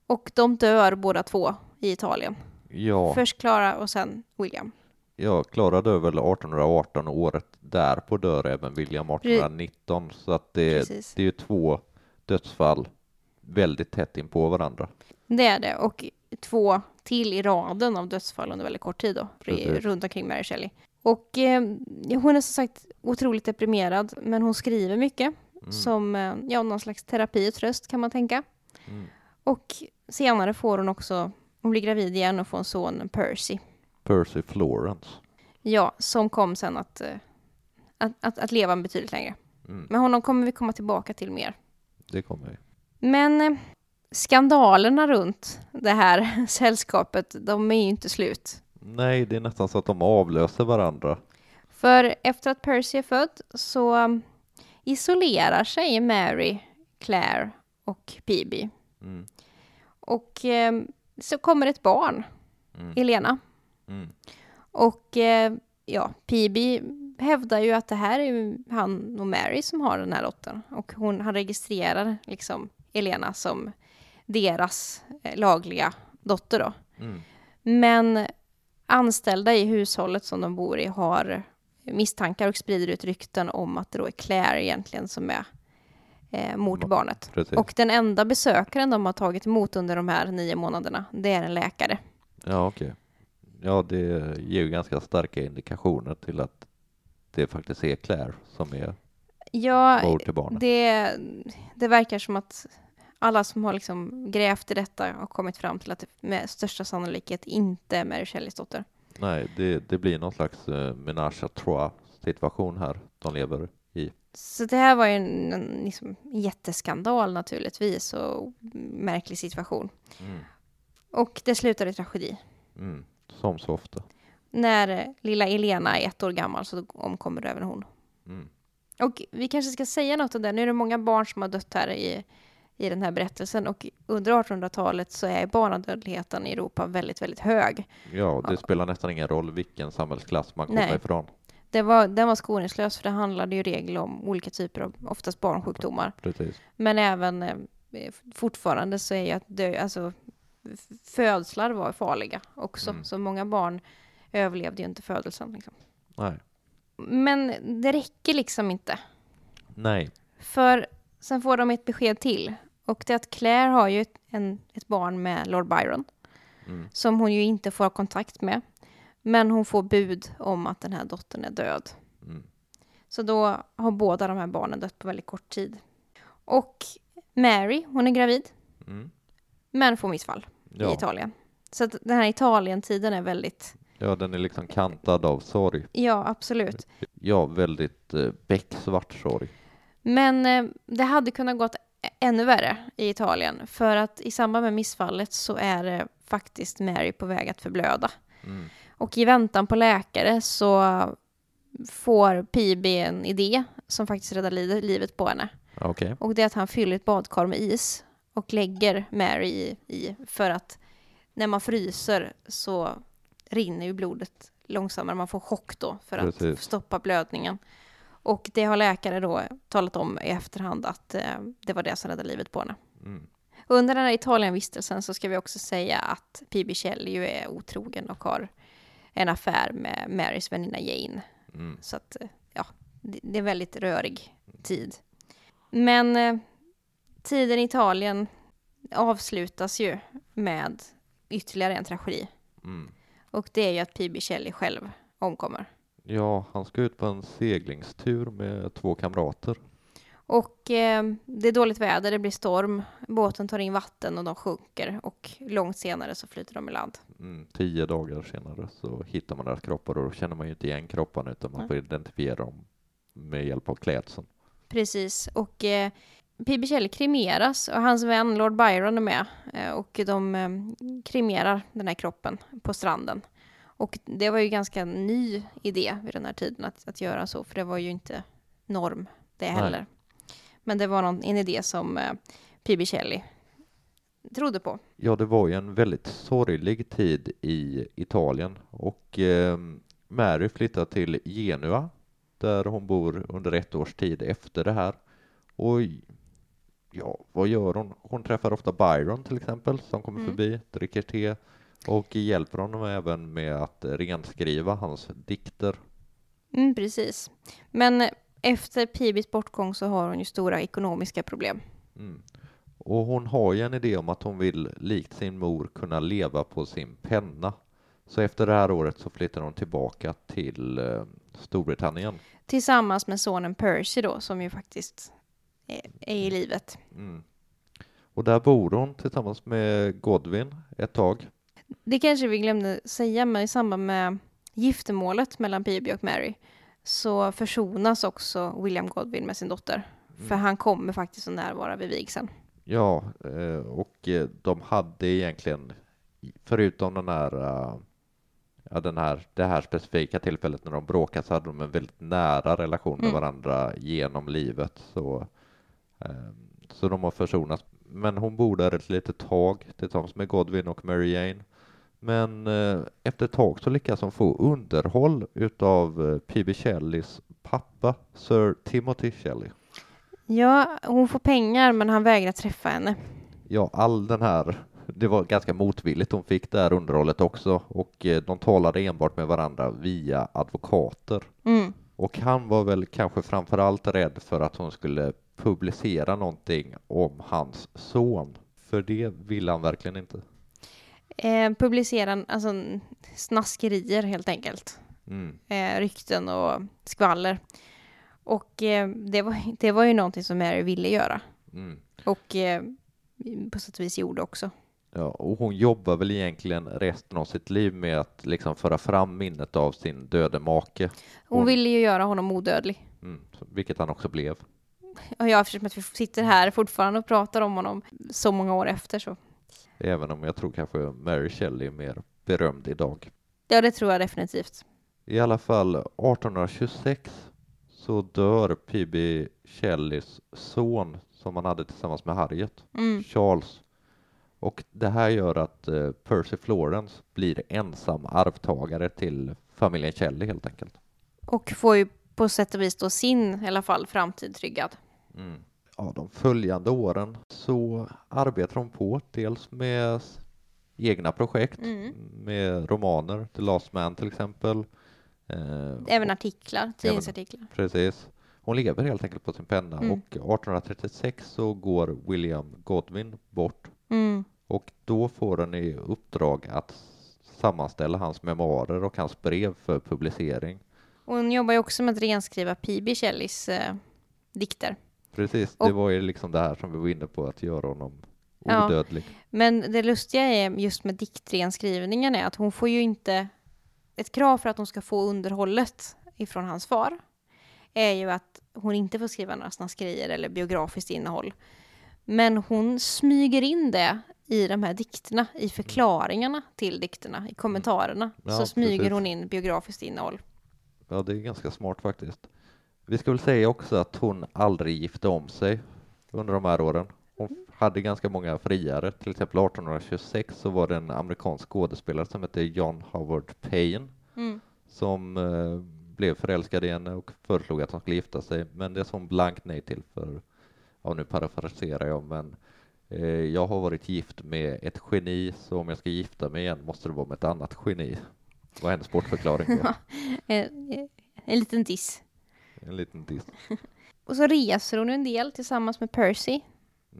Och de dör båda två i Italien. Ja, Först Clara och sen William. ja, Klara dör väl 1818 och året därpå dör även William 1819 så att det, Precis. det är ju två dödsfall väldigt tätt in på varandra. Det är det. Och två till i raden av dödsfall under väldigt kort tid då. Precis. Runt omkring Mary Shelley. Och eh, hon är som sagt otroligt deprimerad, men hon skriver mycket. Mm. Som eh, ja, någon slags terapi och tröst kan man tänka. Mm. Och senare får hon också, hon blir gravid igen och får en son, Percy. Percy Florence. Ja, som kom sen att, eh, att, att, att leva betydligt längre. Mm. Men honom kommer vi komma tillbaka till mer. Det kommer vi. Men eh, skandalerna runt det här sällskapet, de är ju inte slut. Nej, det är nästan så att de avlöser varandra. För efter att Percy är född så um, isolerar sig Mary, Claire och Phoebe. Mm. Och eh, så kommer ett barn, Mm. Elena. Mm. Och eh, ja, Phoebe hävdar ju att det här är ju han och Mary som har den här dottern. Och hon, han registrerar liksom Elena som deras eh, lagliga dotter då. Mm. Men anställda i hushållet som de bor i har misstankar och sprider ut rykten om att det då är Claire egentligen som är eh, Ma- barnet. Precis. Och den enda besökaren de har tagit emot under de här nio månaderna, det är en läkare. Ja, okej. Ja, det ger ju ganska starka indikationer till att det faktiskt är Claire som är Ja, mor till barnet. det, det verkar som att alla som har liksom grävt i detta har kommit fram till att det med största sannolikhet inte är Mary Shelleys dotter. Nej, det, det blir någon slags uh, menage à trois situation här de lever. Så det här var ju en, en liksom, jätteskandal naturligtvis och märklig situation. Mm. Och det slutar i tragedi. Mm. Som så ofta. När eh, lilla Elena är ett år gammal så omkommer även hon. Mm. Och vi kanske ska säga något om det. Nu är det många barn som har dött här i, i den här berättelsen och under 1800-talet så är barnadödligheten i Europa väldigt, väldigt hög. Ja, det Ja. spelar nästan ingen roll vilken samhällsklass man kommer Nej. ifrån. Det var, den var skoningslös för det handlade ju regel om olika typer av, oftast barnsjukdomar. Precis. Men även eh, fortfarande så är ju att dö, alltså födslar var farliga också. Mm. Så många barn överlevde ju inte födelsen. Liksom. Nej. Men det räcker liksom inte. Nej. För sen får de ett besked till. Och det är att Claire har ju ett, en, ett barn med Lord Byron. Mm. Som hon ju inte får kontakt med. Men hon får bud om att den här dottern är död. Mm. Så då har båda de här barnen dött på väldigt kort tid. Och Mary, hon är gravid. Mm. Men får missfall i Ja. Italien. Så att den här Italien-tiden är väldigt, ja, den är liksom kantad av sorg. ja absolut. Ja, väldigt eh, becksvart sorg. Men eh, det hade kunnat gått ännu värre i Italien. För att i samband med missfallet så är det faktiskt Mary på väg att förblöda. Mm. Och i väntan på läkare så får Pibi en idé som faktiskt räddar li- livet på henne. Okej. Och det är att han fyller ett badkar med is och lägger Mary i, i för att när man fryser så rinner ju blodet långsammare. Man får chock då för att Precis. stoppa blödningen. Och det har läkare då talat om i efterhand att eh, det var det som räddade livet på henne. Mm. Under den här Italienvistelsen så ska vi också säga att P.B. Shelley ju är otrogen och har en affär med Marys väninna Jane. Mm. Så att, eh, ja, det, det är en väldigt rörig tid. Men eh, tiden i Italien avslutas ju med ytterligare en tragedi. Mm. Och det är ju att P.B. Shelley själv omkommer. Ja, han ska ut på en seglingstur med två kamrater. Och eh, det är dåligt väder, det blir storm, båten tar in vatten och de sjunker och långt senare så flyter de i land. Mm, tio dagar senare så hittar man deras kroppar och då känner man ju inte igen kropparna utan man får identifiera dem med hjälp av klädseln. Precis, och eh, P.B. Shelley kremeras och hans vän Lord Byron är med eh, och de eh, kremerar den här kroppen på stranden. Och det var ju ganska ny idé vid den här tiden att, att göra så, för det var ju inte norm det Nej. heller. Men det var någon, en idé som eh, P.B. Shelley trodde på. Ja, det var ju en väldigt sorglig tid i Italien och eh, Mary flyttar till Genua där hon bor under ett års tid efter det här. Och ja, vad gör hon? Hon träffar ofta Byron till exempel som kommer Mm. förbi, dricker te och hjälper honom även med att renskriva hans dikter. Mm, precis. Men efter P.B.s bortgång så har hon ju stora ekonomiska problem. Mm. Och hon har ju en idé om att hon vill, likt sin mor, kunna leva på sin penna. Så efter det här året så flyttar hon tillbaka till eh, Storbritannien. Tillsammans med sonen Percy då, som ju faktiskt är, är i livet. Mm. Och där bor hon tillsammans med Godwin ett tag. Det kanske vi glömde säga, men i samband med giftermålet mellan P.B. och Mary så försonas också William Godwin med sin dotter. För han kommer faktiskt att närvara vid vigseln. Ja, eh, och eh, de hade egentligen, förutom den här, eh, ja, den här, det här specifika tillfället när de bråkade så hade de en väldigt nära relation med Mm. varandra genom livet. Så, eh, så de har försonats. Men hon bor där ett litet tag tillsammans med Godwin och Mary Jane. Men eh, efter ett tag så lyckas hon få underhåll utav eh, P.B. Shelleys pappa, Sir Timothy Shelley. Ja, hon får pengar men han vägrar träffa henne. Ja, all den här, det var ganska motvilligt hon fick det här underhållet också och eh, de talade enbart med varandra via advokater. Mm. Och han var väl kanske framför allt rädd för att hon skulle publicera någonting om hans son. För det ville han verkligen inte. Eh, publicera alltså, snaskerier helt enkelt. Mm. Eh, rykten och skvaller. Och eh, det, var, det var ju någonting som Mary ville göra. Mm. Och eh, på sätt och vis gjorde också. Ja, och hon jobbar väl egentligen resten av sitt liv med att liksom föra fram minnet av sin döde make. Hon Hon- ville ju göra honom odödlig. Mm. Vilket han också blev. Och jag, eftersom att vi sitter här fortfarande och pratar om honom så många år efter så. Även om jag tror kanske Mary Shelley är mer berömd idag. Ja, det tror jag definitivt. I alla fall 1826 så dör P.B. Shelleys son som han hade tillsammans med Harriet, Mm. Charles. Och det här gör att eh, Percy Florence blir ensam arvtagare till familjen Shelley helt enkelt. Och får ju på sätt och vis då sin i alla fall framtid tryggad. Mm. Ja, de följande åren så arbetar de på dels med egna projekt Mm. med romaner, The Last Man till exempel. Eh, Även artiklar, tidningsartiklar. Precis. Hon lever helt enkelt på sin penna Mm. och 1836 så går William Godwin bort Mm. och då får hon i uppdrag att sammanställa hans memoarer och hans brev för publicering. Och hon jobbar ju också med att renskriva P.B. Shelleys eh, dikter. Precis, det Och- var ju liksom det här som vi var inne på, att göra honom Ja. odödlig. Men det lustiga är just med diktrenskrivningen är att hon får ju inte... Ett krav för att hon ska få underhållet ifrån hans far är ju att hon inte får skriva några snaskerier eller biografiskt innehåll. Men hon smyger in det i de här dikterna, i förklaringarna till dikterna, i kommentarerna. Ja, så smyger precis. hon in biografiskt innehåll. Ja, det är ganska smart faktiskt. Vi ska väl säga också att hon aldrig gifte om sig under de här åren. Hon hade ganska många friare, till exempel 1826 så var det en amerikansk skådespelare som hette John Howard Payne Mm. som eh, blev förälskad i henne och föreslog att de skulle gifta sig, men det sa hon blankt nej till för, ja nu parafraserar jag, men eh, jag har varit gift med ett geni, så om jag ska gifta mig igen måste det vara med ett annat geni. Det var hennes bortförklaring. Eh, eh, En liten diss. En liten diss. Och så reser hon en del tillsammans med Percy.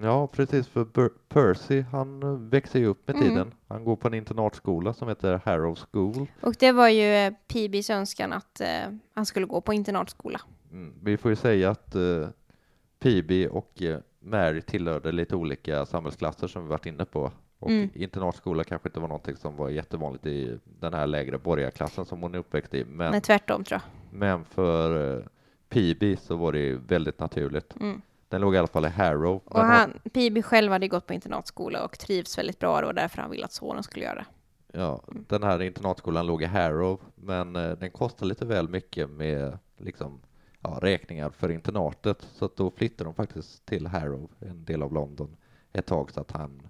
Ja, precis, för Ber- Percy han eh, växer ju upp med Mm. tiden. Han går på en internatskola som heter Harrow School. Och det var ju eh, PBs önskan att eh, han skulle gå på internatskola. Mm. Vi får ju säga att eh, PB och eh, Mary tillhörde lite olika samhällsklasser som vi varit inne på. Och Mm. internatskola kanske inte var någonting som var jättevanligt i den här lägre borgarklassen som hon är uppväxt i. Men, Nej, tvärtom tror men för PB så var det väldigt naturligt. Mm. Den låg i alla fall i Harrow. Och han, PB själv hade gått på internatskola och trivs väldigt bra. Var därför han ville att sonen skulle göra det. Ja, den här internatskolan låg i Harrow, men eh, den kostar lite väl mycket med liksom, ja, räkningar för internatet, så att då flyttar de faktiskt till Harrow, en del av London, ett tag så att han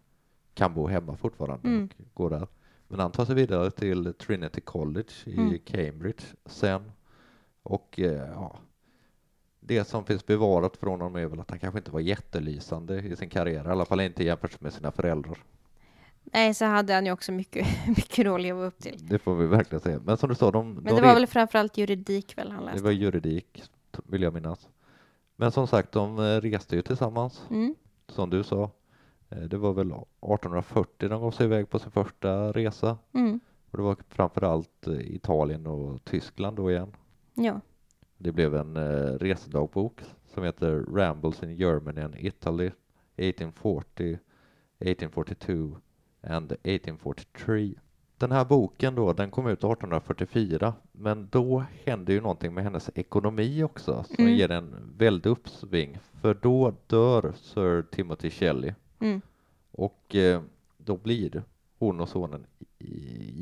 kan bo hemma fortfarande Mm. och gå där. Men han tar sig vidare till Trinity College i Mm. Cambridge sen. Och eh, ja, det som finns bevarat från honom är väl att han kanske inte var jättelysande i sin karriär, i alla fall inte jämfört med sina föräldrar. Nej, så hade han ju också mycket, mycket att leva upp till. Det får vi verkligen säga. Men som du sa, de, Men de det var väl framförallt juridik väl han Det läste? var juridik, vill jag minnas. Men som sagt, de eh, reste ju tillsammans, Mm. som du sa. Eh, Det var väl 1840 de gav sig iväg på sin första resa. Mm. Och det var framförallt eh, Italien och Tyskland då igen. Ja. Det blev en eh, resedagbok som heter Rambles in Germany and Italy 1840, 1842 and 1843. Den här boken då, den kom ut 1844, men då hände ju någonting med hennes ekonomi också som Mm. ger en väldig uppsving, för då dör Sir Timothy Shelley Mm. och eh, då blir hon och sonen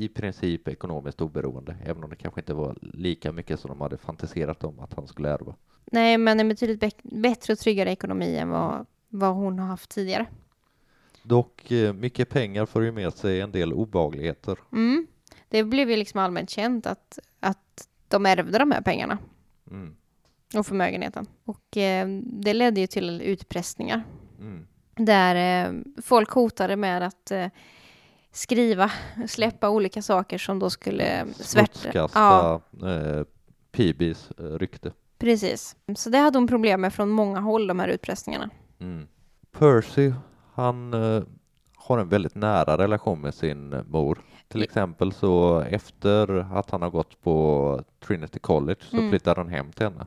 i, princip ekonomiskt oberoende, även om det kanske inte var lika mycket som de hade fantiserat om att han skulle ärva. Nej, men en betydligt bättre och tryggare ekonomi än vad, vad hon har haft tidigare. Dock eh, mycket pengar får ju med sig en del obehagligheter. Mm. Det blev ju liksom allmänt känt att, att de ärvde de här pengarna Mm. och förmögenheten. Och eh, det ledde ju till utpressningar Mm. där eh, folk hotade med att eh, skriva, släppa olika saker som då skulle svärta. Ja, eh, PBs eh, rykte. precis. Så det hade hon problem med från många håll, de här utpressningarna. Mm. Percy, han eh, har en väldigt nära relation med sin eh, mor. Till exempel så efter att han har gått på Trinity College så Mm. flyttar han hem till henne.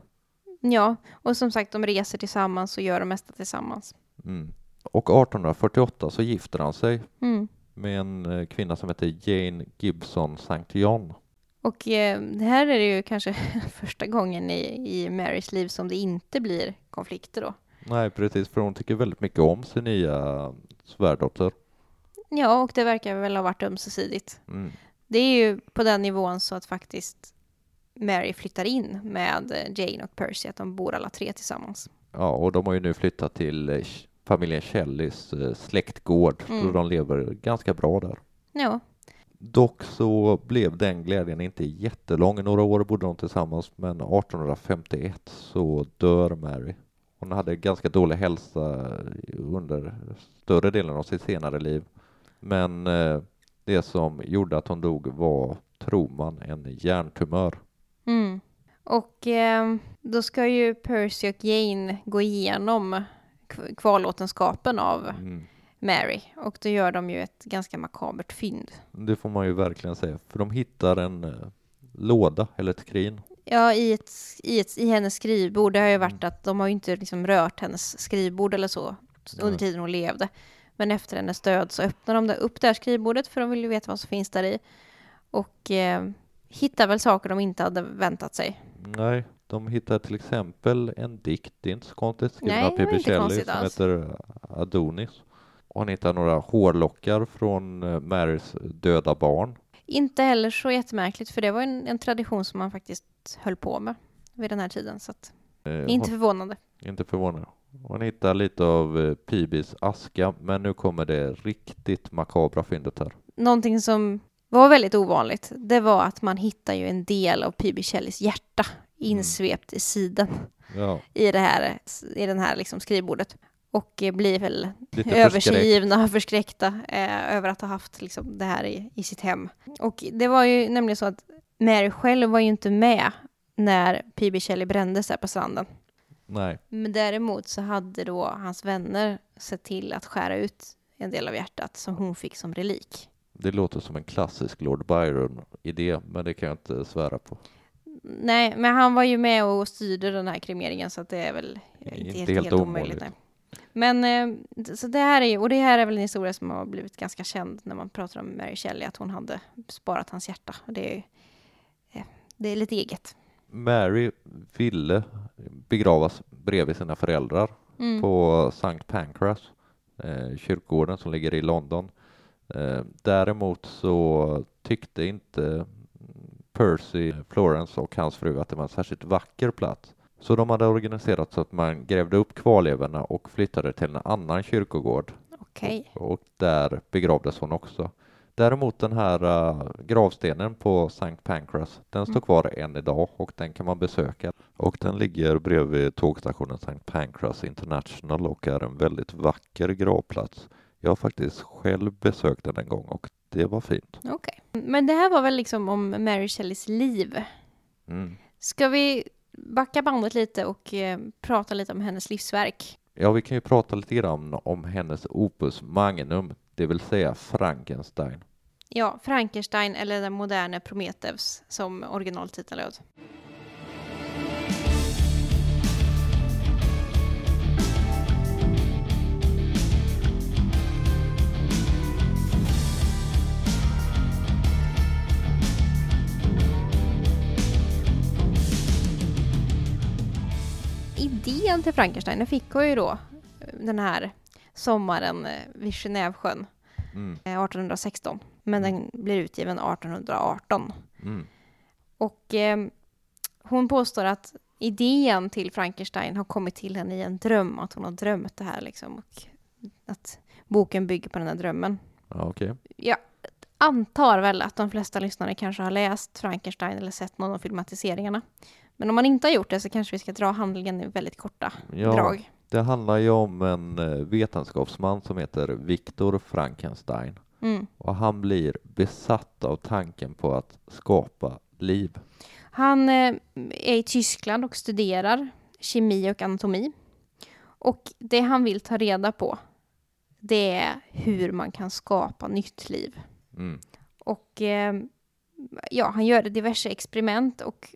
Ja, och som sagt, de reser tillsammans och gör det mesta tillsammans. Mm. Och 1848 så gifter han sig Mm. Med en eh, kvinna som heter Jane Gibson St. John. Och eh, det här är det ju kanske första gången i, i Marys liv som det inte blir konflikter då. Nej, precis, för hon tycker väldigt mycket om sin nya svärdotter. Ja, och det verkar väl ha varit ömsesidigt. Mm. Det är ju på den nivån så att faktiskt Mary flyttar in med eh, Jane och Percy, att de bor alla tre tillsammans. Ja, och de har ju nu flyttat till eh, familjen Shelleys eh, släktgård, Mm. de lever ganska bra där. Ja, Dock så blev den glädjen inte jättelång. Några år bodde de tillsammans, men 1851 så dör Mary. Hon hade ganska dålig hälsa under större delen av sitt senare liv. Men eh, det som gjorde att hon dog var, tror man, en hjärntumör. mm. och eh, då ska ju Percy och Jane gå igenom kvarlåtenskapen av Mm. Mary. Och då gör de ju ett ganska makabert fynd. Det får man ju verkligen säga, för de hittar en eh, låda eller ett skrin. Ja, i, ett, i, ett, i hennes skrivbord. Det har ju varit att de har ju inte liksom rört hennes skrivbord eller så under tiden hon levde. Men efter hennes död så öppnar de upp det här skrivbordet för de vill ju veta vad som finns där i. Och eh, hittar väl saker de inte hade väntat sig. Nej, de hittar till exempel en dikt, det är inte så konstigt, skriven av P.B. Shelley som alls. heter Adonis. Och han hittar några hårlockar från eh, Marys döda barn. Inte heller så jättemärkligt för det var en, en tradition som man faktiskt höll på med vid den här tiden. Så att, Eh, inte förvånande. inte förvånad. Hon hittar lite av eh, P.B.s aska, men nu kommer det riktigt makabra fyndet här. Någonting som var väldigt ovanligt, det var att man hittar ju en del av P.B. Shelleys hjärta insvept i sidan Ja, i det här, i den här liksom skrivbordet. Och eh, blir väl lite övergivna och förskräckta eh, över att ha haft liksom, det här i, i sitt hem. Och det var ju nämligen så att Mary själv var ju inte med när P.B. Shelley brändes där på stranden. Nej, Men däremot så hade då hans vänner sett till att skära ut en del av hjärtat som hon fick som relik. det låter som en klassisk Lord Byron-idé, men det kan jag inte svära på. Nej, men han var ju med och styrde den här kremeringen så att det är väl Inte inte, helt helt, omöjligt. omöjligt. Men eh, så det här är ju, och det här är väl en historia som har blivit ganska känd när man pratar om Mary Shelley, att hon hade sparat hans hjärta. Det är, eh, det är lite eget. Mary ville begravas bredvid sina föräldrar Mm. på Sankt Pancras, eh, kyrkogården som ligger i London. Däremot så tyckte inte Percy, Florence och hans fru att det var en särskilt vacker plats. Så de hade organiserat så att man grävde upp kvarlevorna och flyttade till en annan kyrkogård Okej. och där begravdes hon också. Däremot den här uh, gravstenen på Sankt Pancras, den står Mm. kvar än idag och den kan man besöka. Och den ligger bredvid tågstationen Sankt Pancras International och är en väldigt vacker gravplats. Jag har faktiskt själv besökt den en gång och det var fint. Okej. Men det här var väl liksom om Mary Shelleys liv. Mm. Ska vi backa bandet lite och eh, prata lite om hennes livsverk? Ja, vi kan ju prata lite grann om hennes opus magnum, det vill säga Frankenstein. Ja, Frankenstein eller den moderna Prometheus som originaltiteln löd. Idén till Frankenstein den fick hon ju då eh, den här sommaren eh, vid Genèvesjön Mm. eh, 1816. Men den blir utgiven 1818. Mm. Och eh, hon påstår att idén till Frankenstein har kommit till henne i en dröm, att hon har drömt det här liksom. Och att boken bygger på den här drömmen. Ja, okej. Jag antar väl att de flesta lyssnare kanske har läst Frankenstein eller sett någon av filmatiseringarna. Men om man inte har gjort det så kanske vi ska dra handlingen i väldigt korta Ja, drag. Det handlar ju om en eh, vetenskapsman som heter Viktor Frankenstein Mm. och han blir besatt av tanken på att skapa liv. Han eh, är i Tyskland och studerar kemi och anatomi. Och det han vill ta reda på, det är hur man kan skapa nytt liv. Mm. Och eh, ja, han gör diverse experiment och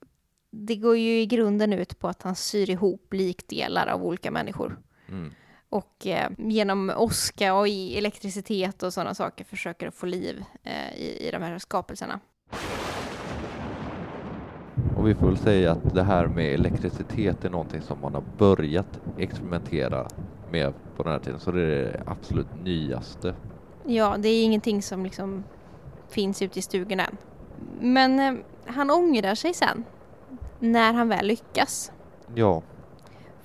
det går ju i grunden ut på att han syr ihop likdelar av olika människor. Mm. Och eh, genom åska och i elektricitet och sådana saker försöker få liv eh, i, i de här skapelserna. Och vi får väl säga att det här med elektricitet är någonting som man har börjat experimentera med på den här tiden, så det är det absolut nyaste. Ja, det är ingenting som liksom finns ute i stugorna än. Men eh, han ångrar sig sen när han väl lyckas. Ja,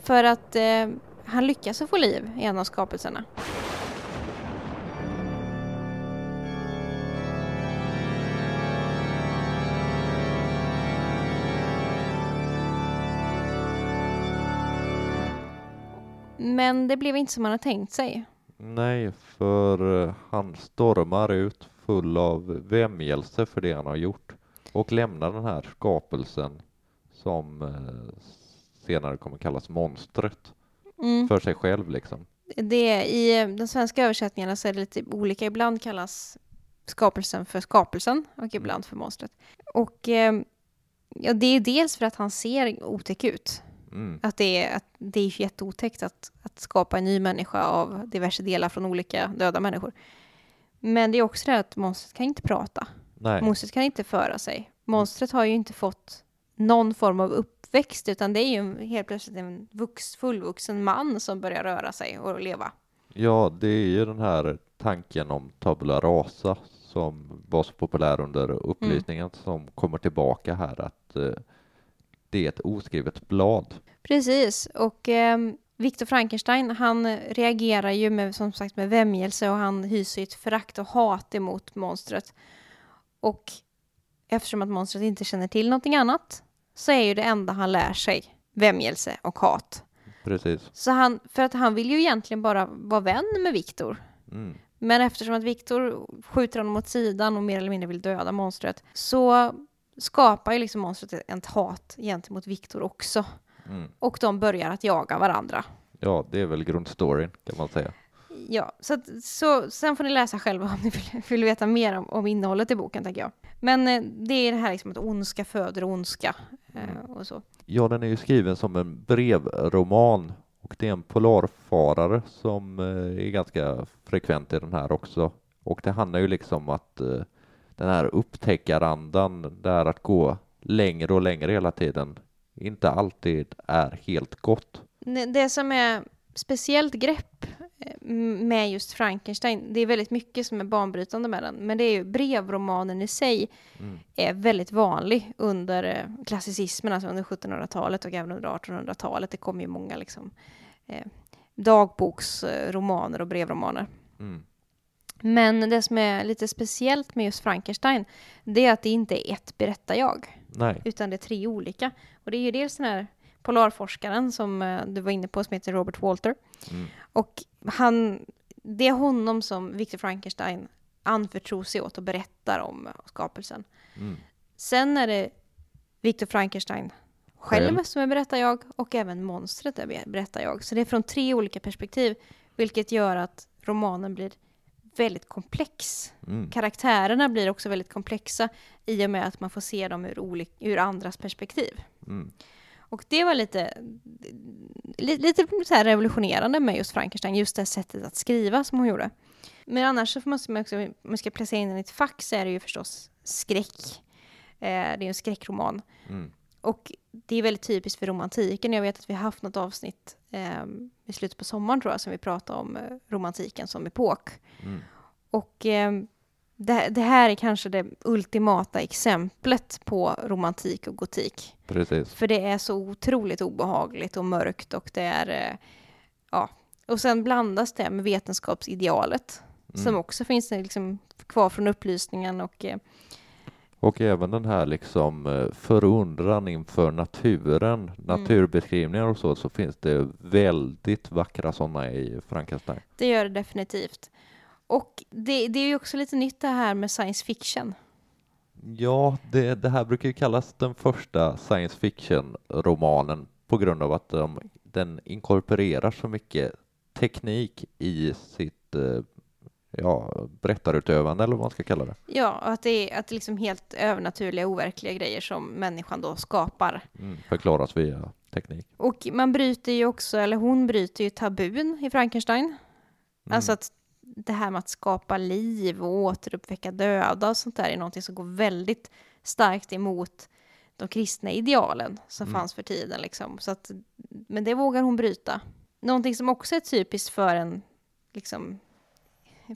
För att eh, han lyckas att få liv i en av skapelserna. Men det blev inte som han hade tänkt sig. nej, för eh, han stormar ut full av vämjelse för det han har gjort och lämnar den här skapelsen som eh, senare kommer kallas monstret Mm. för sig själv liksom. Det, I den svenska översättningarna så är det lite olika. Ibland kallas skapelsen för skapelsen och ibland för monstret. Och eh, ja, det är dels för att han ser otäck ut. Mm. Att det är, att det är jätteotäckt att, att skapa en ny människa av diverse delar från olika döda människor. Men det är också det att monstret kan inte prata. Nej, Monstret kan inte föra sig. Monstret har ju inte fått någon form av uppväxt utan det är ju helt plötsligt en vux, fullvuxen man som börjar röra sig och leva. ja, det är ju den här tanken om tabula rasa som var så populär under upplysningen som kommer tillbaka här att eh, det är ett oskrivet blad. Precis, och eh, Viktor Frankenstein han reagerar ju med, som sagt med vämjelse och han hyser ett förakt och hat emot monstret. Och eftersom att monstret inte känner till någonting annat så är ju det enda han lär sig vämjelse och hat. Precis. Så han, för att han vill ju egentligen bara vara vän med Viktor. Mm. Men eftersom att Viktor skjuter honom åt sidan och mer eller mindre vill döda monstret så skapar ju liksom monstret ett hat gentemot Viktor också. Mm. och de börjar att jaga varandra. Ja, det är väl grundstoryn kan man säga. Ja, så, att, så sen får ni läsa själva om ni vill, vill veta mer om, om innehållet i boken, tänker jag. Men eh, det är det här liksom att ondska föder ondska eh, och så. Ja, den är ju skriven som en brevroman och det är en polarfarare som eh, är ganska frekvent i den här också. Och det handlar ju liksom om att eh, den här upptäckarandan, det är att gå längre och längre hela tiden, inte alltid är helt gott. Det som är speciellt grepp eh, med just Frankenstein, det är väldigt mycket som är banbrytande med den, men det är ju brevromanen i sig Mm. är väldigt vanlig under eh, klassicismen, alltså under 1700-talet och även under 1800-talet. Det kom ju många liksom, eh, dagboksromaner och brevromaner. Mm. Men det som är lite speciellt med just Frankenstein, det är att det inte är ett berättar-jag, Nej. utan det är tre olika. Och det är ju dels den här polarforskaren som eh, du var inne på, som heter Robert Walter. Mm. Och han, det är honom som Victor Frankenstein anförtror sig åt och berättar om skapelsen. Mm. Sen är det Victor Frankenstein själv, Själv. som är berättar-jag och även monstret är be- berättar-jag. Så det är från tre olika perspektiv, vilket gör att romanen blir väldigt komplex. Mm. Karaktärerna blir också väldigt komplexa i och med att man får se dem ur, olik- ur andras perspektiv. Mm. Och det var lite, li- lite så här revolutionerande med just Frankenstein, just det sättet att skriva som hon gjorde. Men annars så måste man också, om man ska placera in den i ett fack så är det ju förstås skräck. Eh, det är en skräckroman. Mm. Och det är väldigt typiskt för romantiken. Jag vet att vi har haft något avsnitt eh, i slutet på sommaren tror jag, som vi pratade om eh, romantiken som epok. Mm. Och eh, det, det här är kanske det ultimata exemplet på romantik och gotik. Precis. För det är så otroligt obehagligt och mörkt och det är, eh, ja. Och sen blandas det med vetenskapsidealet som Mm. också finns liksom kvar från upplysningen och eh, Och även den här liksom eh, förundran inför naturen, naturbeskrivningar och så, så finns det väldigt vackra sådana i Frankenstein. det gör det definitivt. Och det, det är ju också lite nytt det här med science fiction. Ja, det, det här brukar ju kallas den första science fiction-romanen på grund av att de, den inkorporerar så mycket teknik i sitt eh, ja, berättarutövande eller vad man ska kalla det. Ja, och att det är att det är liksom helt övernaturliga, overkliga grejer som människan då skapar. Mm, förklaras via teknik. Och man bryter ju också, eller hon bryter ju tabun i Frankenstein. Mm. Alltså att det här med att skapa liv och återuppväcka döda och sånt där är någonting som går väldigt starkt emot de kristna idealen som Mm. fanns för tiden. Liksom. Så att, men det vågar hon bryta. Någonting som också är typiskt för en, liksom,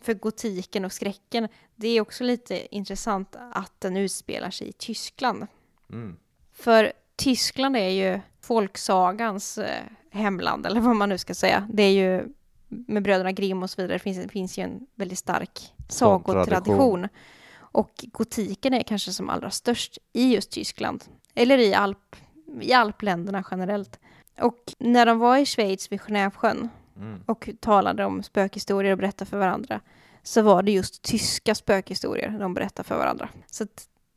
för gotiken och skräcken, det är också lite intressant att den utspelar sig i Tyskland. Mm. För Tyskland är ju folksagans eh, hemland, eller vad man nu ska säga. Det är ju med bröderna Grimm och så vidare, det finns, det finns ju en väldigt stark sagotradition. Och gotiken är kanske som allra störst i just Tyskland, eller i, Alp, i alpländerna generellt. Och när de var i Schweiz vid Genèvesjön Mm. och talade om spökhistorier och berättade för varandra, så var det just tyska spökhistorier de berättade för varandra. Så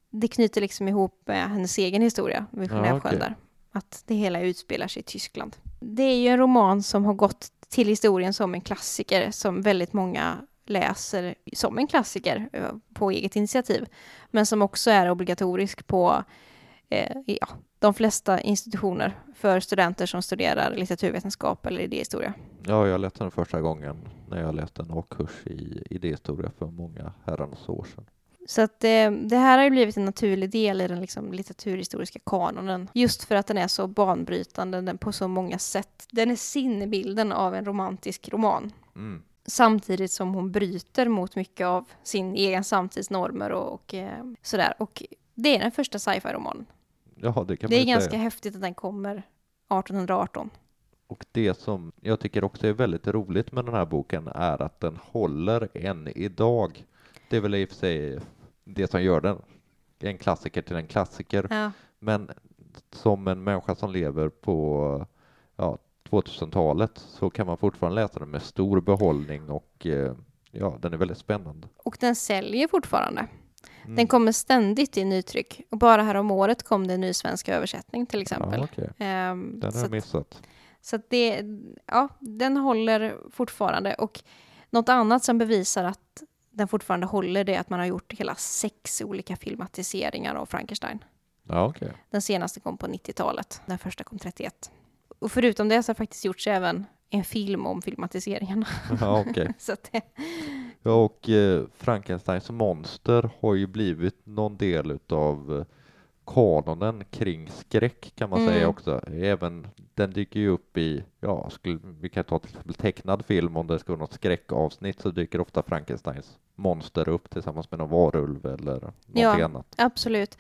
det knyter liksom ihop med hennes egen historia vid Ja, Genèvesjön okej. där. Att det hela utspelar sig i Tyskland. Det är ju en roman som har gått till historien som en klassiker som väldigt många läser som en klassiker eh, på eget initiativ. Men som också är obligatorisk på eh, ja, de flesta institutioner för studenter som studerar litteraturvetenskap eller idéhistoria. Ja, jag läste den första gången när jag läste en A-kurs i idéhistoria för många herrans år sedan. Så att det, det här har ju blivit en naturlig del i den liksom litteraturhistoriska kanonen. Just för att den är så banbrytande den på så många sätt. Den är sinnebilden av en romantisk roman. Mm. Samtidigt som hon bryter mot mycket av sin egen samtidsnormer och, och eh, sådär. Och det är den första sci-fi-romanen. Ja, det kan Det man är ju ganska säga. häftigt att den kommer 1818. Och det som jag tycker också är väldigt roligt med den här boken är att den håller än idag. Det är väl i och för sig det som gör den en klassiker till en klassiker. Ja. Men som en människa som lever på ja, 2000-talet så kan man fortfarande läsa den med stor behållning och eh, ja, den är väldigt spännande. Och den säljer fortfarande. Mm. Den kommer ständigt i nytryck. Och bara här om året kom det en ny svensk översättning till exempel. Ja, okej. Ehm, Den har jag missat. Så att det, ja, den håller fortfarande. Och något annat som bevisar att den fortfarande håller det är att man har gjort hela sex olika filmatiseringar av Frankenstein. Ja, okej. Den senaste kom på 90-talet, den första kom 31. Och förutom det så har faktiskt gjorts även en film om filmatiseringarna. Ja, okej. så det, Ja, och eh, Frankensteins monster har ju blivit någon del utav eh, kanonen kring skräck kan man Mm. säga också. Även den dyker ju upp i, ja, skulle, vi kan ta till exempel tecknad film om det ska vara något skräckavsnitt så dyker ofta Frankensteins monster upp tillsammans med någon varulv eller någonting Ja. annat. absolut.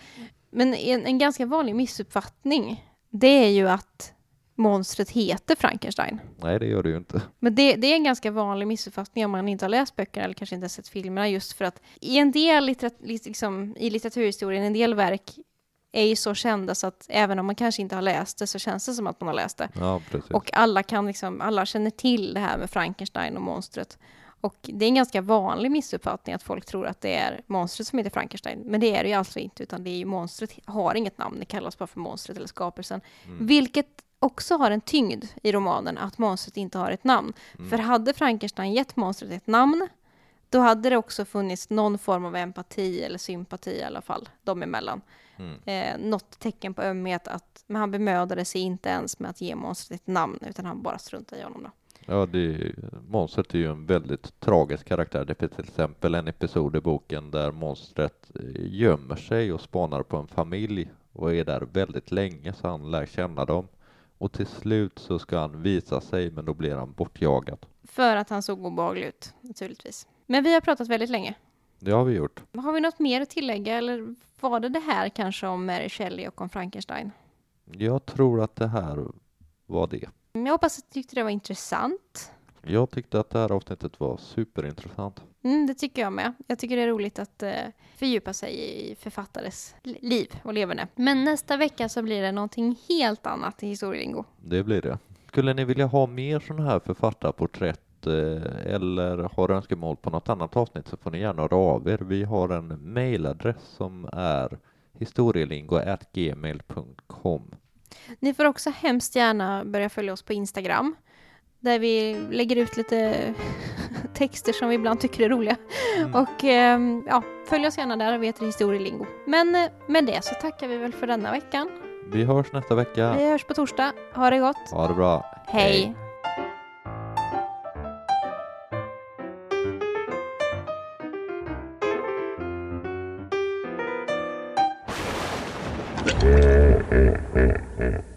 Men en, en ganska vanlig missuppfattning, det är ju att monstret heter Frankenstein. Nej, det gör det ju inte. Men det, det är en ganska vanlig missuppfattning om man inte har läst böckerna eller kanske inte har sett filmerna just för att i en del litterat, liksom, i litteraturhistorien, en del verk är ju så kända så att även om man kanske inte har läst det så känns det som att man har läst det. Ja. Och alla kan liksom, alla känner till det här med Frankenstein och monstret. Och det är en ganska vanlig missuppfattning att folk tror att det är monstret som heter Frankenstein. Men det är det ju alltså inte, utan det är ju monstret har inget namn, det kallas bara för monstret eller skapelsen. Mm. Vilket också har en tyngd i romanen, att monstret inte har ett namn. Mm. För hade Frankenstein gett monstret ett namn, då hade det också funnits någon form av empati eller sympati i alla fall, dem emellan. Mm. Eh, något tecken på ömhet, att, men han bemödade sig inte ens med att ge monstret ett namn, utan han bara struntade i honom. Då. Ja, det, monstret är ju en väldigt tragisk karaktär. Det finns till exempel en episod i boken där monstret eh, gömmer sig och spanar på en familj och är där väldigt länge så han lär känna dem. Och till slut så ska han visa sig, men då blir han bortjagad. För att han såg obehaglig ut, naturligtvis. Men vi har pratat väldigt länge. Det har vi gjort. Har vi något mer att tillägga, eller var det det här kanske om Mary Shelley och om Frankenstein? Jag tror att det här var det. Jag hoppas att du tyckte det var intressant. Jag tyckte att det här avsnittet var superintressant. Mm, det tycker jag med. Jag tycker det är roligt att eh, fördjupa sig i författares li- liv och leverne. Men nästa vecka så blir det någonting helt annat i historielingo. Det blir det. Skulle ni vilja ha mer sådana här författarporträtt eller har önskemål på något annat avsnitt så får ni gärna höra av er. Vi har en mailadress som är historielingo.gmail.com Ni får också hemskt gärna börja följa oss på Instagram. Där vi lägger ut lite texter som vi ibland tycker är roliga. Och ehm, ja, följ oss gärna där, vi heter Historielingo. Men eh, med det så tackar vi väl för denna veckan. Vi hörs nästa vecka. Vi hörs på torsdag. Ha det gott. Ha det bra. Hej. Hej. Mm-hmm.